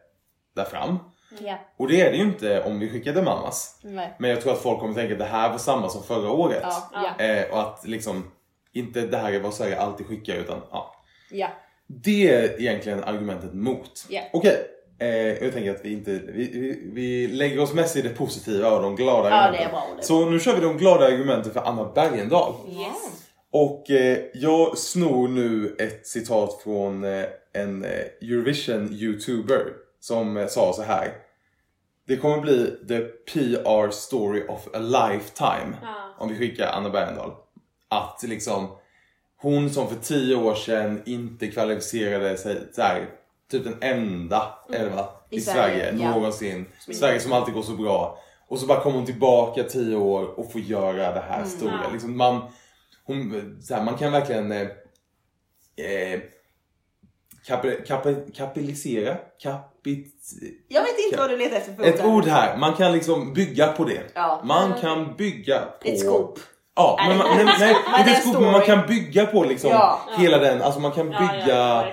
där fram. ja. Och det är det ju inte om vi skickade Mamas. Nej. Men jag tror att folk kommer tänka att det här var samma som förra året. Ja, Ja. Eh, och att liksom inte det här är vad Sverige alltid skickar utan ja. ja. Det är egentligen argumentet mot. Ja. Okej, eh, jag tänker att vi inte vi, vi, vi lägger oss mest i det positiva och de glada Ja, argumenten. bra, Så nu kör vi de glada argumenten för Anna Bergendahl. Yes. Och eh, jag snor nu ett citat från eh, en eh, Eurovision YouTuber som eh, sa så här. Det kommer bli the PR story of a lifetime Ja. om vi skickar Anna Bergendahl. Att liksom hon som för tio år sedan inte kvalificerade sig här, typ den enda eller va, i, I Sverige, Sverige, ja. någonsin. Sverige som alltid går så bra. Och så bara kommer hon tillbaka tio år och får göra det här stora. Ja. Liksom man, hon, så här, man kan verkligen eh, eh, kapi, kapi, kapitalisera, kapit, Jag vet inte vad du letar efter för ett där. ord här. Man kan liksom bygga på det. Ja. Man kan bygga på... Ett scoop. Ja, men man, nej, nej, <laughs> ett men man kan bygga på liksom Ja. hela den. Alltså man kan Ja, bygga...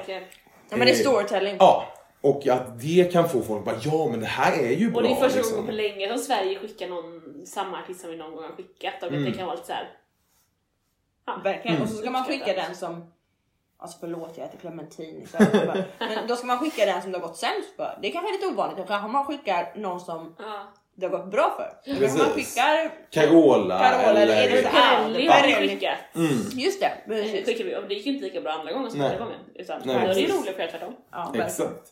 ja, men det är eh, storytelling. Ja, och att det kan få folk bara ja men det här är ju bra. Och det är första liksom. gången på länge som Sverige skickar någon, samma artist som vi någon gång har skickat. Och Mm. det kan vara lite såhär... Ja. Verkligen. Och så ska man skicka den som Alltså förlåt jag heter Clementine. Så jag bara, <laughs> men då ska man skicka den som det har gått sämst för. Det är kanske är lite ovanligt. Då kanske man skickar någon som Ja. Det har gått bra för. Kanske man Precis. skickar... Carola, Carola eller eller... Pirelli Ja, har skickat. Mm, Just det. Precis. Skickade vi, och det gick ju inte lika bra andra gången som förra gången. Utan Nej, då är det precis. roligt att göra tvärtom. Ja, exakt.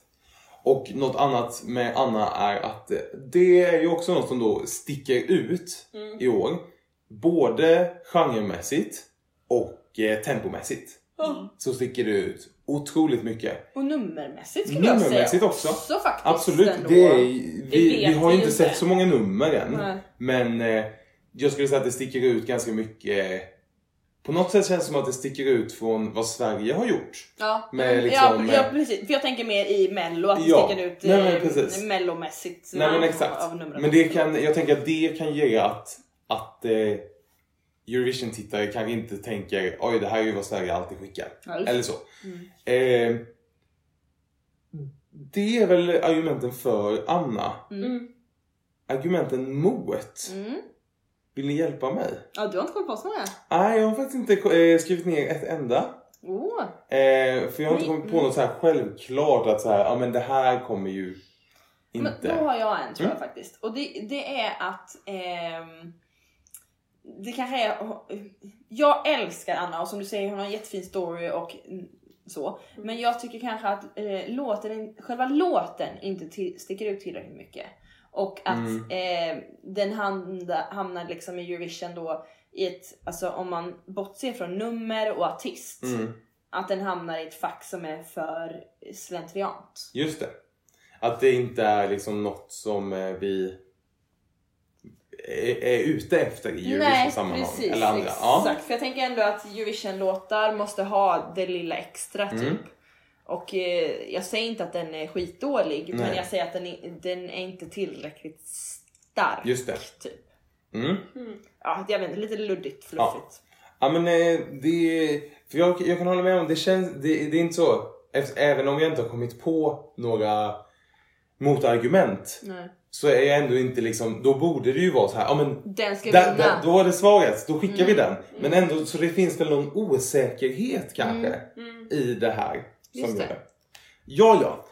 Och något annat med Anna är att eh, det är ju också något som då sticker ut Mm. i år. Både genremässigt och eh, tempomässigt. Mm. Så sticker det ut otroligt mycket. Och nummermässigt skulle jag säga. Nummermässigt också. Så faktiskt Absolut, ändå. det är, vi, vi har ju inte sett så många nummer än. Nej. Men eh, jag skulle säga att det sticker ut ganska mycket. På något sätt känns det som att det sticker ut från vad Sverige har gjort. Ja, Med ja, liksom, ja, eh, precis. För jag tänker mer i mello, att det Ja, sticker ut nej, men eh, precis. mellomässigt. Nej men av- exakt. av numren. Men det kan, jag tänker att det kan göra att, att eh, Eurovision-tittare kanske inte tänker oj det här är ju vad Sverige alltid skickar. Det. Eller så. Mm. Eh, det är väl argumenten för Anna. Mm. Argumenten mot. Mm. Vill ni hjälpa mig? Ja, du har inte kommit på så många? Nej, jag har faktiskt inte eh, skrivit ner ett enda. Oh. Eh, för jag har inte kommit på något så här självklart att så här, ja men det här kommer ju Men inte. då har jag en tror jag Mm. faktiskt. Och det, det är att ehm, det kanske är... Jag älskar Anna och som du säger hon har en jättefin story och mm, så. Men jag tycker kanske att eh, låten, själva låten inte till, sticker ut tillräckligt mycket. Och att Mm. eh, den hamnar, hamnar liksom i Eurovision då i ett, alltså om man bortser från nummer och artist. Mm, Att den hamnar i ett fack som är för slentriant. just det. Att det inte är liksom något som eh, vi är, är ute efter i Eurovision-sammanhang. precis. Eller andra. Exakt. Ja. För jag tänker ändå att Eurovision-låtar måste ha det lilla extra typ. Mm. Och eh, jag säger inte att den är skitdålig, men Nej. jag säger att den är, den är inte tillräckligt stark. Just det. Typ. Mm. Ja, jag vet inte, lite luddigt, fluffigt. Ja men eh, det... För jag, jag kan hålla med om, det känns... Det, det är inte så... Även om jag inte har kommit på några motargument Nej. Så är jag ändå inte liksom... Då borde det ju vara så här, ja men Den ska Där, vinna. där, då är det svaret, då skickar vi Mm. den. Men ändå, så det finns väl någon osäkerhet kanske Mm. i det här. Just som det. gör det. Ja, ja.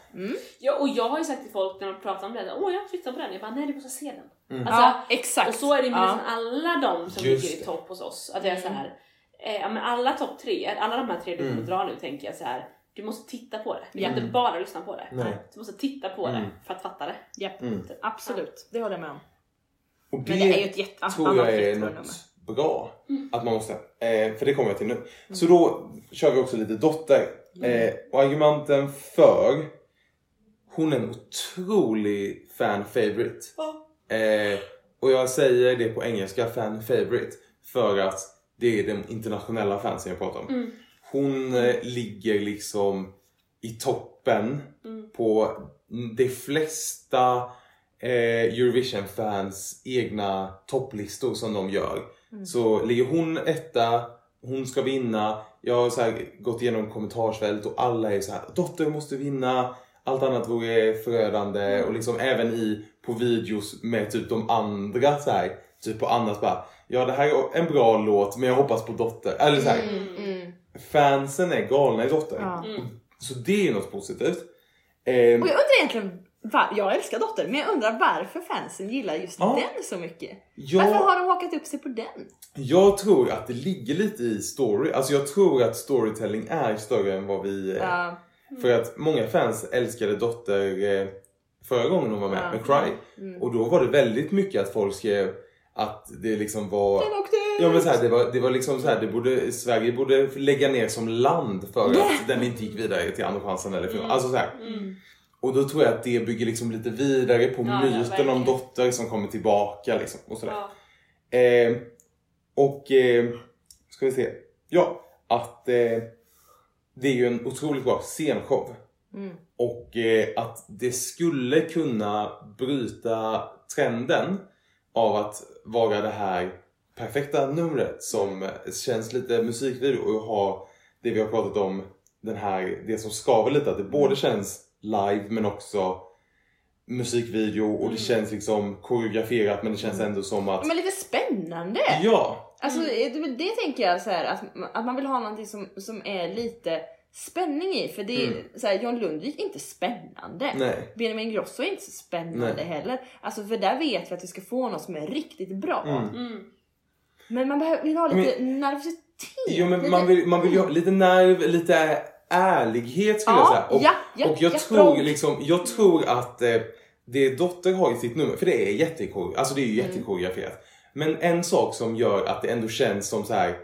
Ja, och jag har ju sagt till folk när de pratar om det, åh jag tittar på den, jag bara nej du måste se den. Mm. Alltså, ja, exakt. Och så är det med ja. nästan alla de som Just ligger i topp hos oss. Att jag är så Mm. här, eh, ja, men alla topp tre, alla de här tre du Mm. kommer dra nu tänker jag så här. Du måste titta på det. Du kan inte bara lyssna på det. Nej. Du måste titta på det Mm. för att fatta det. Japp, Mm. absolut. Det håller jag med om. Och Men det är ju ett jätte... tror annat jag är något bra. Att man måste. Eh, för det kommer jag till nu. Mm. Så då kör vi också lite dotter. Eh, och argumenten för. Hon är en otrolig fan favorite. Eh, och jag säger det på engelska, fan favorite. För att det är de internationella fansen jag pratar om. Mm. Hon eh, ligger liksom i toppen Mm. på de flesta eh, Eurovision-fans egna topplistor som de gör. Så ligger hon etta, hon ska vinna. Jag har så gått igenom kommentarsfält och alla är så här: Dotter måste vinna. Allt annat vore förödande. Och liksom även i på videos med typ de andra så här, typ på annat bara Ja det här är en bra låt men jag hoppas på Dotter. Eller så här, Mm, mm. Fansen är galna i Dotter. Ja. Mm. Så det är något positivt. Ehm, Och jag undrar egentligen, var, jag älskar Dotter, men jag undrar varför fansen gillar just Ja. den så mycket. jag, Varför har de hakat upp sig på den? jag tror att det ligger lite i story. Alltså jag tror att storytelling är större än vad vi... eh, Ja. För att många fans älskade Dotter eh, förra gången hon var med, Ja. med Cry. Mm. Och då var det väldigt mycket att folk skrev att det liksom var... Den åkte ut! Ja men så här, det, var, det var liksom så här, det borde, Sverige borde lägga ner som land för att den inte gick vidare till andra chansen eller final. Alltså så här. Mm. Och då tror jag att det bygger liksom lite vidare på Ja, myten om Dotter som kommer tillbaka liksom. Och sådär. Ja. Eh, och eh, ska vi se. Ja, att eh, det är ju en otroligt bra scenshow. Mm. Och eh, att det skulle kunna bryta trenden av att vara det här perfekta numret som känns lite musikvideo och ha det vi har pratat om, den här, det som skaver lite, att det både känns live men också musikvideo och det känns liksom koreograferat men det känns ändå som att Men lite spännande! Ja! Alltså det, det tänker jag så här att, att man vill ha någonting som, som är lite spänning i. För det är Mm. så här, John Lundvik är inte spännande. Nej. Benjamin Ingrosso är inte så spännande Nej. heller. Alltså för där vet vi att vi ska få något som är riktigt bra. Mm. Mm. Men man behöver, vill ha lite nervositet. Jo men lite, man vill, man vill ju ha lite nerv, lite ärlighet skulle Ja, jag säga. Och, ja, ja, och jag, ja, tror, liksom, jag tror att eh, det Dotter har i sitt nummer, för det är jättekoreograferat, alltså det är ju Mm. jättekoreograferat. Men en sak som gör att det ändå känns som så här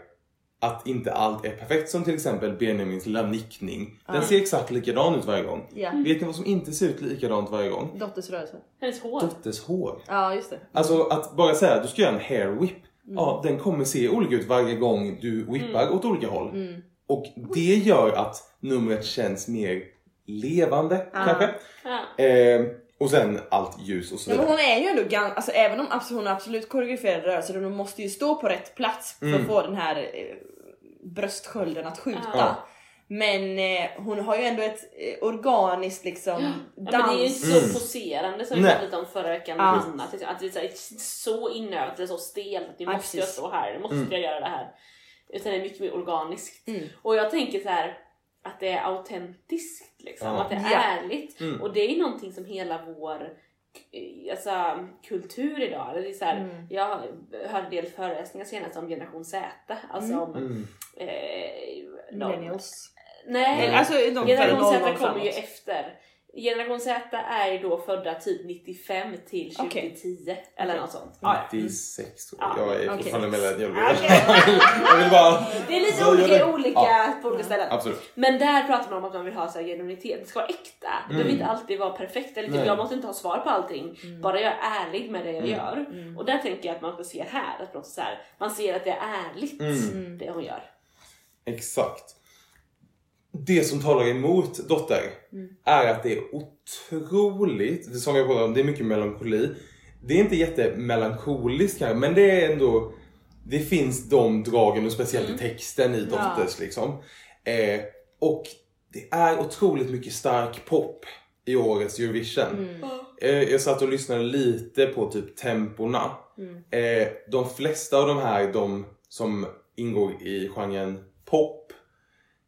att inte allt är perfekt som till exempel Benjamins lilla nickning. Den ser exakt likadan ut varje gång. Ja. Vet ni vad som inte ser ut likadant varje gång? Dotters rörelse. Hennes hår. Dotters hår. Ja just det. Alltså att bara säga att du ska göra en hair whip. Mm. Ja, den kommer se olika ut varje gång du whippar åt olika håll. Mm. Och det gör att numret känns mer levande kanske. Ja. Eh, och sen allt ljus och så Ja, men vidare. hon är ju ändå ganska, alltså även om hon har absolut koreograferade rörelser hon måste ju stå på rätt plats för Mm. att få den här eh, bröstskölden att skjuta. Ja. Men eh, hon har ju ändå ett eh, organiskt liksom Ja, dans. men det är ju inte Mm. så poserande som vi pratade lite om förra veckan med Lina. Att, det är så, här, så inövat eller så stelt att nu måste jag precis. stå här, nu måste Mm. jag göra det här. Utan det är mycket mer organiskt. Mm. Och jag tänker så här att det är autentiskt liksom, Ja. att det är Ja. ärligt. Mm. Och det är någonting som hela vår eh, alltså, kultur idag, eller det är så här, Mm. jag hörde en del föreläsningar senast om generation Z, alltså Mm. om Mm. eh, de, Millennials. Nej, Eller, Alltså de Generation Z 00 kommer ju efter. Generation Z är ju då födda typ 95 till Okej. 2010 eller Okej. något sånt. Ja, ja. 96 tror Ja, jag. Jag är okej. fortfarande millennial. Okej. <laughs> jag vill bara... Det är lite olika, det. olika Ja. på olika ställen. Absolut. Men där pratar man om att man vill ha så här genuinitet. Det ska vara äkta. Det behöver Mm. inte alltid vara perfekt. Eller typ, jag måste inte ha svar på allting. Bara jag är ärlig med det jag Mm. gör. Och där tänker jag att man ska se här. Att man, så här, man ser att det är ärligt Mm. det hon gör. Exakt. Det som talar emot Dotter är att det är otroligt, som jag pratade om, det är mycket melankoli. Det är inte jättemelankoliskt kanske, men det är ändå, det finns de dragen och speciellt i texten i Dotters liksom. Eh, och det är otroligt mycket stark pop i årets Eurovision. Eh, jag satt och lyssnade lite på typ temporna. Eh, de flesta av de här, de som ingår i genren pop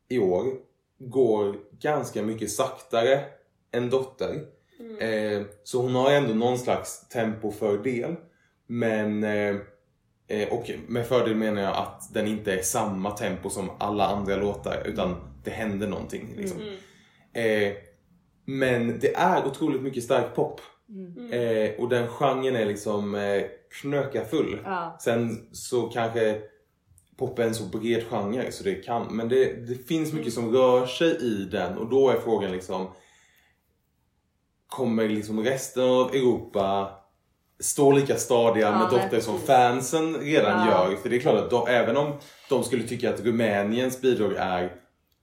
i år, går ganska mycket saktare än Dotter. Eh, så hon har ändå någon slags tempofördel. Men, eh, eh, och med fördel menar jag att den inte är samma tempo som alla andra låtar utan det händer någonting. Liksom. Eh, men det är otroligt mycket stark pop. Eh, och den genren är liksom eh, knökafull. Ja. Sen så kanske pop är en så bred genre så det kan, men det, det finns mycket som rör sig i den och då är frågan liksom Kommer liksom resten av Europa stå lika stadiga Ja, med Dotter som fansen redan Ja. gör? För det är klart att de, även om de skulle tycka att Rumäniens bidrag är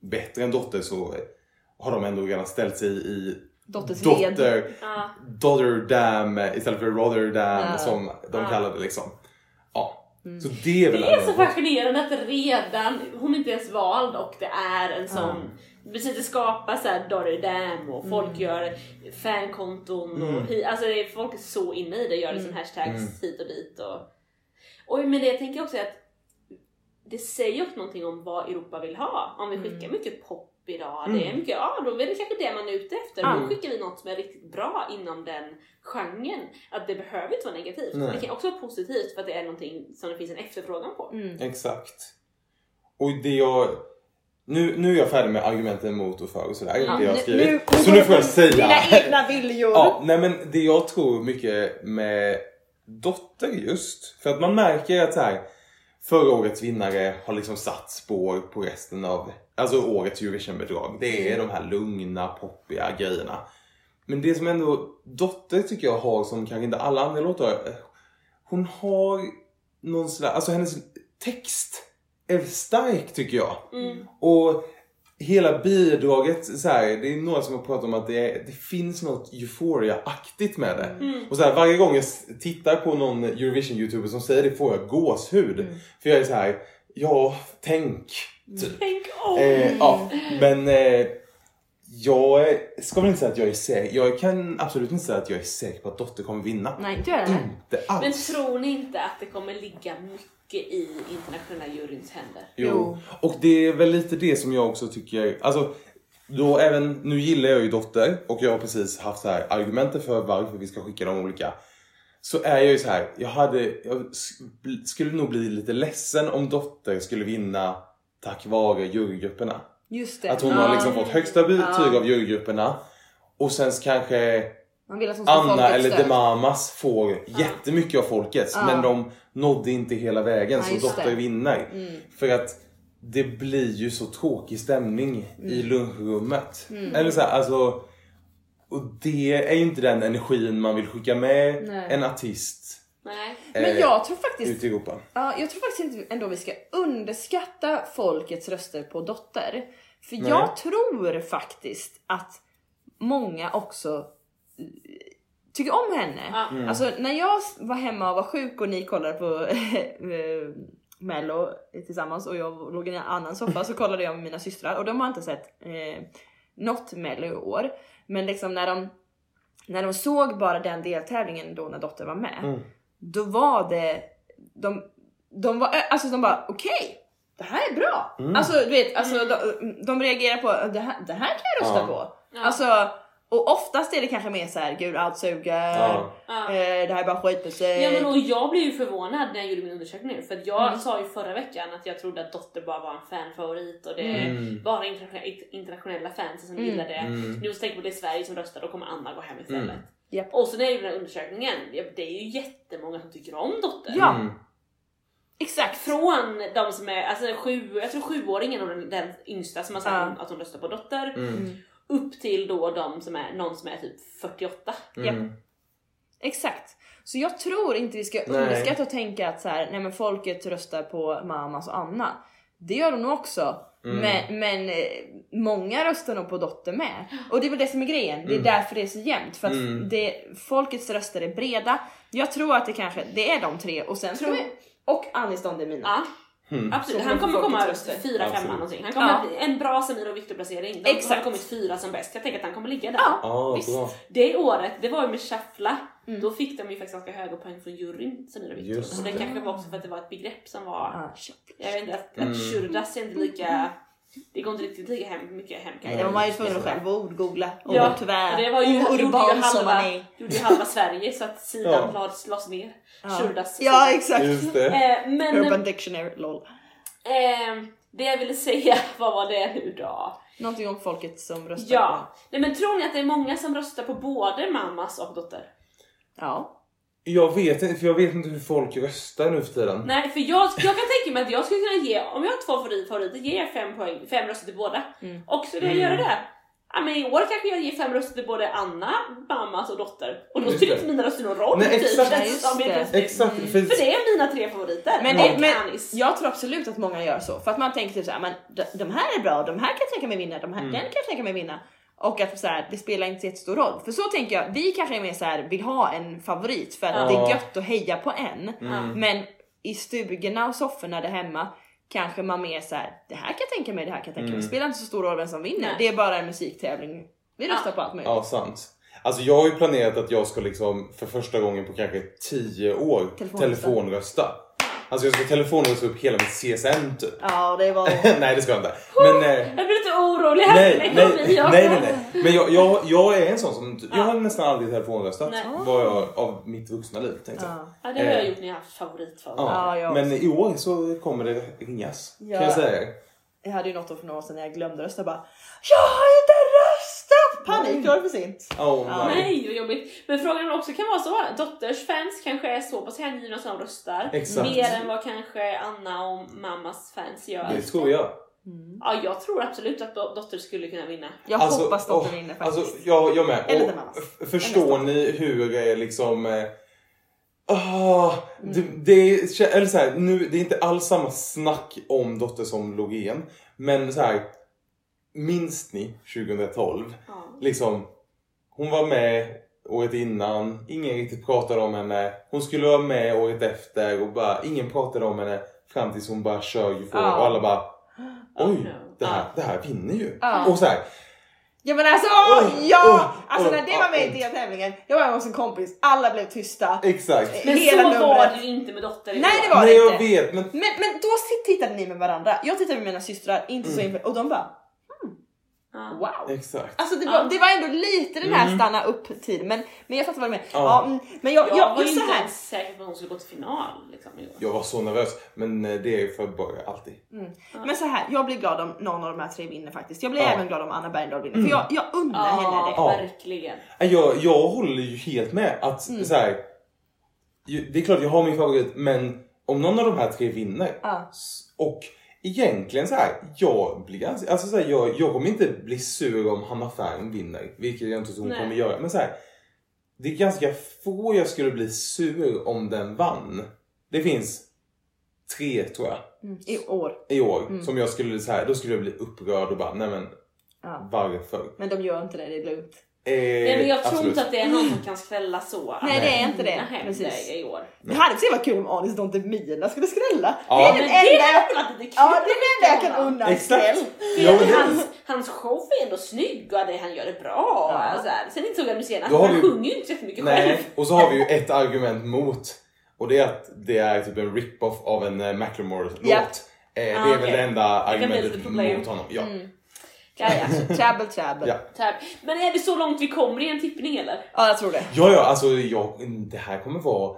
bättre än Dotter så har de ändå redan ställt sig i Dotters led. Dotter, Ja. Dotterdam istället för Rotterdam som de kallar det liksom. Ja. Så det är väl Det är så fascinerande att redan, hon är inte ens vald och det är en sån Precis, det skapas såhär Dory Dam och folk gör fankonton och hi, alltså det är, folk är så inne i det, gör liksom hashtags hit och dit och, och men det jag tänker också är att det säger också någonting om vad Europa vill ha. Om vi skickar mycket pop idag, det är mycket, ja då är det kanske det man är ute efter. Mm. Då skickar vi något som är riktigt bra inom den genren. Att det behöver inte vara negativt. Nej. Det kan också vara positivt för att det är någonting som det finns en efterfrågan på. Mm. Exakt. Och det jag... Nu, nu är jag färdig med argumenten mot och för och sådär. Ja, det jag har nu- skrivit. nu- så nu får jag säga. Dina egna viljor. Ja, nej men det jag tror mycket med Dotter just. För att man märker att så här, förra årets vinnare har liksom satt spår på resten av alltså årets Eurovision-bidrag. Det är de här lugna, poppiga grejerna. Men det som ändå Dotter tycker jag har som kanske inte alla andra låtar. Hon har någon sådär, alltså hennes text är stark tycker jag. Och hela bidraget, så här, det är några som har pratat om att det, är, det finns något euphoria-aktigt med det. Och så här, varje gång jag tittar på någon Eurovision-youtuber som säger det får jag gåshud. För jag är så här, ja, tänk. Typ. Tänk om! Eh, ja, men eh, jag ska väl inte säga att jag är säker. Jag kan absolut inte säga att jag är säker på att Dotter kommer vinna. Nej, inte jag. Inte Men alls. tror ni inte att det kommer ligga mycket i internationella juryns händer? Jo. Jo. Och det är väl lite det som jag också tycker, alltså då även, nu gillar jag ju Dotter och jag har precis haft så här argumenten för varför vi ska skicka de olika. Så är jag ju så här, jag hade, jag skulle nog bli lite ledsen om Dotter skulle vinna tack vare jurygrupperna. Just det. Att hon har liksom fått högsta betyg av jurygrupperna och sen kanske Anna eller stöd. Demamas får jättemycket av folkets Ja. men de nådde inte hela vägen Ja, så Dotter det. Mm. vinner. För att det blir ju så tråkig stämning i Mm. lunchrummet. Eller så här, alltså, och det är ju inte den energin man vill skicka med Nej. en artist Nej. Men eh, jag tror faktiskt ute i Europa. Ja, jag tror faktiskt inte ändå vi ska underskatta folkets röster på Dotter. För Nej. jag tror faktiskt att många också eh, tycker om henne. Ja. Mm. Alltså när jag var hemma och var sjuk och ni kollade på <laughs> eh, Mello tillsammans och jag låg i en annan soffa så kollade jag med mina systrar och de har inte sett eh, något Mello i år. Men liksom när de, när de såg bara den deltävlingen då när Dotter var med Mm. Då var det, de, de var, alltså de bara okej, det här är bra. Mm. Alltså du vet, alltså, de, de reagerar på det här, det här kan jag rösta Ja. på. Ja. Alltså, och oftast är det kanske mer så här, gud allt suger, Ja. Eh, det här är bara skitmusik. Ja, men och jag blev ju förvånad när jag gjorde min undersökning för att jag Mm. sa ju förra veckan att jag trodde att Dotter bara var en fanfavorit och det är Mm. bara internationella, internationella fans som Mm. gillar det. Mm. Nu tänka på det är Sverige som röstar, då kommer Anna gå hem istället. Mm. Japp. Och så när jag gjorde den här undersökningen, det är ju jättemånga som tycker om Dotter. Ja. Mm. Exakt. Från de som är, alltså sju, jag tror sjuåringen och den, den yngsta som har sagt Ja. att hon röstar på Dotter, Mm. upp till då de som är, någon som är typ 48. Mm. Exakt. Så jag tror inte vi ska underskatta och tänka att så här, nej men folket röstar på Mamas och Anna. Det gör de nog också. Mm. Men, men eh, många röstar nog på Dotter med. Och det är väl det som är grejen. Det är därför det är så jämnt. För att Mm. det, folkets röster är breda. Jag tror att det kanske det är de tre och sen tror jag, och Anis Don Demina. Ja, Mm. absolut. Han kommer komma fyra, femma någonting. Han kommer Ja. bli en bra Samir och Viktor placering. De Exakt. har kommit fyra som bäst. Jag tänker att han kommer ligga där. Ja. Ja, Visst. bra. Det året, det var ju med Shuffla. Mm. Då fick de ju faktiskt ganska höga poäng från juryn, Samir och Viktor. Just Så det det. kanske var också för att det var ett begrepp som var... Ah, Jag vet inte, att, Mm. att Shurdas är inte lika Det går inte riktigt lika hem, mycket hem kan Nej, jag det var man ju tvungen att själv ordgoogla och Ja, tyvärr det var ju, gjorde ju urban som man halva, är. gjorde ju halva Sverige så att sidan Ja. lades, lades ner. Ja. Shurdas Ja exakt. Just det. Eh, men Urban Dictionary, lol. eh, det jag ville säga, <laughs> vad var det nu då? Någonting om folket som röstar på Ja, nej men tror ni att det är många som röstar på både mammas och dotter? Ja. Jag vet inte, för jag vet inte hur folk röstar nu för tiden. Nej, för jag, jag kan tänka mig att jag skulle kunna ge, om jag har två favorit- favoriter, ge jag fem, poäng, fem röster till båda. Mm. Och skulle jag Mm. göra det? Ja, men i år kanske jag ger fem röster till både Anna, mammas och dotter. Och då spelar inte mina röster någon roll. Nej, typ, exakt. känns helt det. Exakt, för, För det är mina tre favoriter. Men, det, men jag tror absolut att många gör så för att man tänker typ såhär, men de, de här är bra, de här kan jag tänka mig vinna, de här Mm. den kan jag tänka mig vinna. Och att så här, det spelar inte så jättestor roll. För så tänker jag, vi kanske är mer så här, vill ha en favorit för att Ja. det är gött att heja på en. Mm. Men i stugorna och sofforna där hemma kanske man mer så här, det här kan jag tänka mig, det här kan jag tänka mig. Mm. Det spelar inte så stor roll vem som vinner. Nej. Det är bara en musiktävling. Vi Ja. röstar på allt möjligt. Ja, sant. Alltså jag har ju planerat att jag ska liksom för första gången på kanske 10 år Telefonrösta. telefonrösta. Alltså jag ska telefonrösta upp hela mitt CSN typ. Ja, det var... <laughs> nej det ska jag inte. Men, eh, Jag blir lite orolig här nej, nej, nej, jag- nej, nej. Men jag, jag, jag är en sån som, jag Ja. har nästan aldrig telefonröstat. Var jag av mitt vuxna liv tänkte jag. Ja. Ja, det har jag Eh. gjort när jag har haft favoritfavorit. Ja. Ja, jag Men i år så kommer det ringas. Ja. Kan jag säga. Jag hade ju något år för några år sedan när jag glömde rösta bara Jag har inte! Panik, då var det för sent. Oh, Ja. nej. Vad jobbigt. Men frågan också kan vara så. Dotters fans kanske är så pass hängivna som röstar. Exakt. Mer än vad kanske Anna och mammas fans gör. Det tror jag. Ja, jag tror absolut att do- dotter skulle kunna vinna. Jag Alltså, hoppas dottern åh, vinner faktiskt. Alltså, jag, jag med. Eller Och förstår Eller ni hur det är liksom... Mm. det, det, är, eller så här, nu, det är inte alls samma snack om Dotter som Loreen. Men så här, minns ni 2012? Ja. Liksom, hon var med året innan, ingen riktigt pratade om henne. Hon skulle vara med året efter och bara, ingen pratade om henne fram tills hon bara kör Euphoria Ja. och alla bara Oh, Oj, no. det här, Ja. det här vinner ju. Ja. Och så här, Ja men alltså Oj, ja! oj, alltså när det var med i deltävlingen, jag var hos en kompis, alla blev tysta. exakt. Men Hela så numret. var det ju inte med dotter Nej, det var- Nej jag inte. vet men Men, men då tittade ni med varandra, jag tittade med mina systrar, inte så Mm. inför, och de bara. Wow. exakt. Alltså det var, det var ändå lite den här Mm. stanna upp tid men, men jag fattar vad du menar. Ja. Ja. mm, men jag, Jag jag, var ju just så inte här. ens säker på att hon skulle gå till final. Liksom, i år. Jag var så nervös men eh, det är för bara alltid. Men så här, jag blir glad om någon av de här tre vinner faktiskt. Jag blir Ja. även glad om Anna Bergendahl vinner för jag, jag unnar henne det. Ja, verkligen. Nej, Jag, jag håller ju helt med att Mm. så här, ju- det är klart jag har min favorit men om någon av de här tre vinner Ja. s- och egentligen så här, jag blir ganska, alltså så här, jag, jag kommer inte bli sur om Hanna Färm vinner, vilket jag inte tror hon Nej. kommer göra. Men så här, det är ganska få jag skulle bli sur om den vann. Det finns tre tror jag Mm, I år. i år Mm. som jag skulle så här, då skulle jag bli upprörd och bara nej men Ja. varför? Men de gör inte det, det är lugnt. Eh, Nej, men jag tror absolut. inte att det är någon som kan skrälla så. Nej, det är inte det. Precis. det i år. Det hade varit så jävla kul om Anis Don Mina skulle skrälla. Ja. Det är den det enda jag, varit ja, det är jag kan unna skräll. Det- hans, hans show är ändå snygg och det, han gör det bra. Ja. Så här. Sen insåg jag nu senast Då att har han vi- sjunger ju inte så själv. Nej, och så har vi ju ett argument mot. Och det är att det är typ en rip-off av en uh, Macklemore-låt. Ja. Eh, det Ah, är väl okej. det enda argumentet problem. mot honom. Ja. Mm. Ja, ja. Trouble, trouble. Ja. Ja. Men är det så långt vi kommer i en tippning eller? jag tror det. ja, ja, alltså jag, det här kommer vara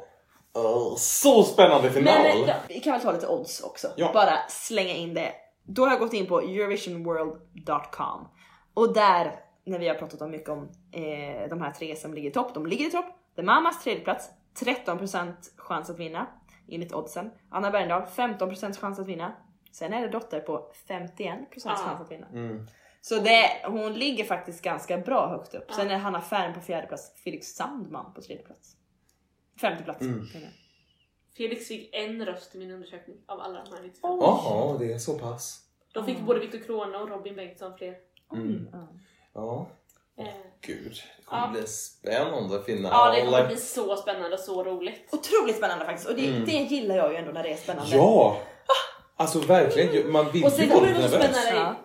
uh, så spännande final. Men, ja. Vi kan väl ta lite odds också. Ja. Bara slänga in det. Då har jag gått in på eurovisionworld.com och där när vi har pratat om mycket om eh, de här tre som ligger i topp. De ligger i topp. The Mamas tredje plats 13% chans att vinna enligt oddsen. Anna Bergendahl 15% chans att vinna. Sen är det Dotter på 51% Ah. chans att vinna. Mm. Så det, hon ligger faktiskt ganska bra högt upp. Sen Ja. är Hanna Färm på fjärde plats, Felix Sandman på tredje plats. Femte plats. Mm. Felix fick en röst i min undersökning av alla de här 95. Jaha, det är så pass. De fick Mm. både Viktor Krona och Robin Bengtsson fler. Mm. Ja. Ja, Eh, gud. Det kommer Ja. bli spännande final. Ja, det kommer bli så spännande och så roligt. Otroligt spännande faktiskt och det, Mm. det gillar jag ju ändå när det är spännande. Ja! Alltså verkligen, man vill Och ju sen vara kommer det vara nervös. spännande.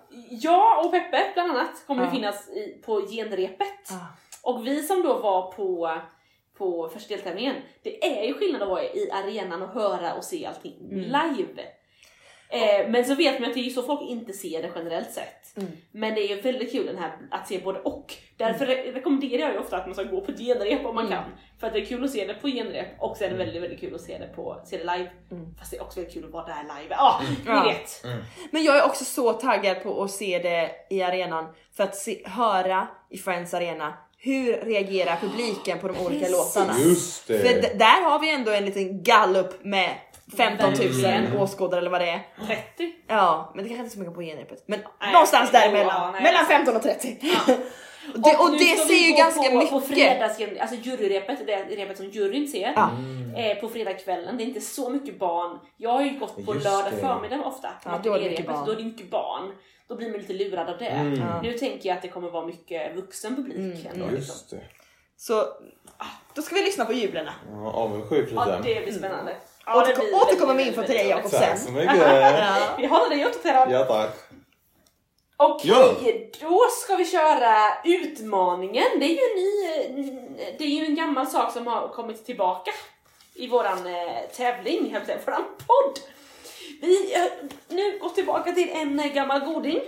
Jag och Peppe bland annat kommer Ja. finnas i, på genrepet. Ah. Och vi som då var på, på första deltävlingen, det är ju skillnad att vara i arenan och höra och se allting Mm. live. Eh, men så vet man att det är ju så folk inte ser det generellt sett. Mm. Men det är ju väldigt kul den här att se både och. Därför re- rekommenderar jag ju ofta att man ska gå på genrep om man Mm. kan. För att det är kul att se det på genrep och sen är det väldigt, väldigt kul att se det, på, se det live. Mm. Fast det är också väldigt kul att vara där live. Ja, ni Ja. vet. Men jag är också så taggad på att se det i arenan för att se, höra i Friends Arena hur reagerar publiken på de olika Precis. låtarna. Just det. För där har vi ändå en liten gallup med 15 000 Verkligen. åskådare eller vad det är. 30. Ja, men det kanske inte är så mycket på genrepet. Men Nej, någonstans ja, däremellan. nej, mellan alltså. 15 och 30. <laughs> och det, och nu det ska ser vi ju gå ganska på, På mycket. fredagsgen, alltså juryrepet, det repet som juryn ser. Ja. Eh, på fredagskvällen, det är inte så mycket barn. Jag har ju gått på Just lördag det. förmiddag ofta. på Ja, då är det barn. Då är det mycket barn. Då blir man lite lurad av det. Mm. Ja. Nu tänker jag att det kommer vara mycket vuxen publik. Mm, ändå, mm. liksom. Så ah, då ska vi lyssna på jublen. Ja, avundsjuk lite. Ja, det blir spännande. Ja, det Återko- blir återkommer med info till dig, Jakob. Tack sen. så mycket. <laughs> Ja. Vi håller dig uppdaterad. Ja tack. Okej, Ja. då ska vi köra utmaningen. Det är ju en ny, det är ju en gammal sak som har kommit tillbaka i våran eh, tävling, höll jag våran podd. Vi har nu gått tillbaka till en eh, gammal goding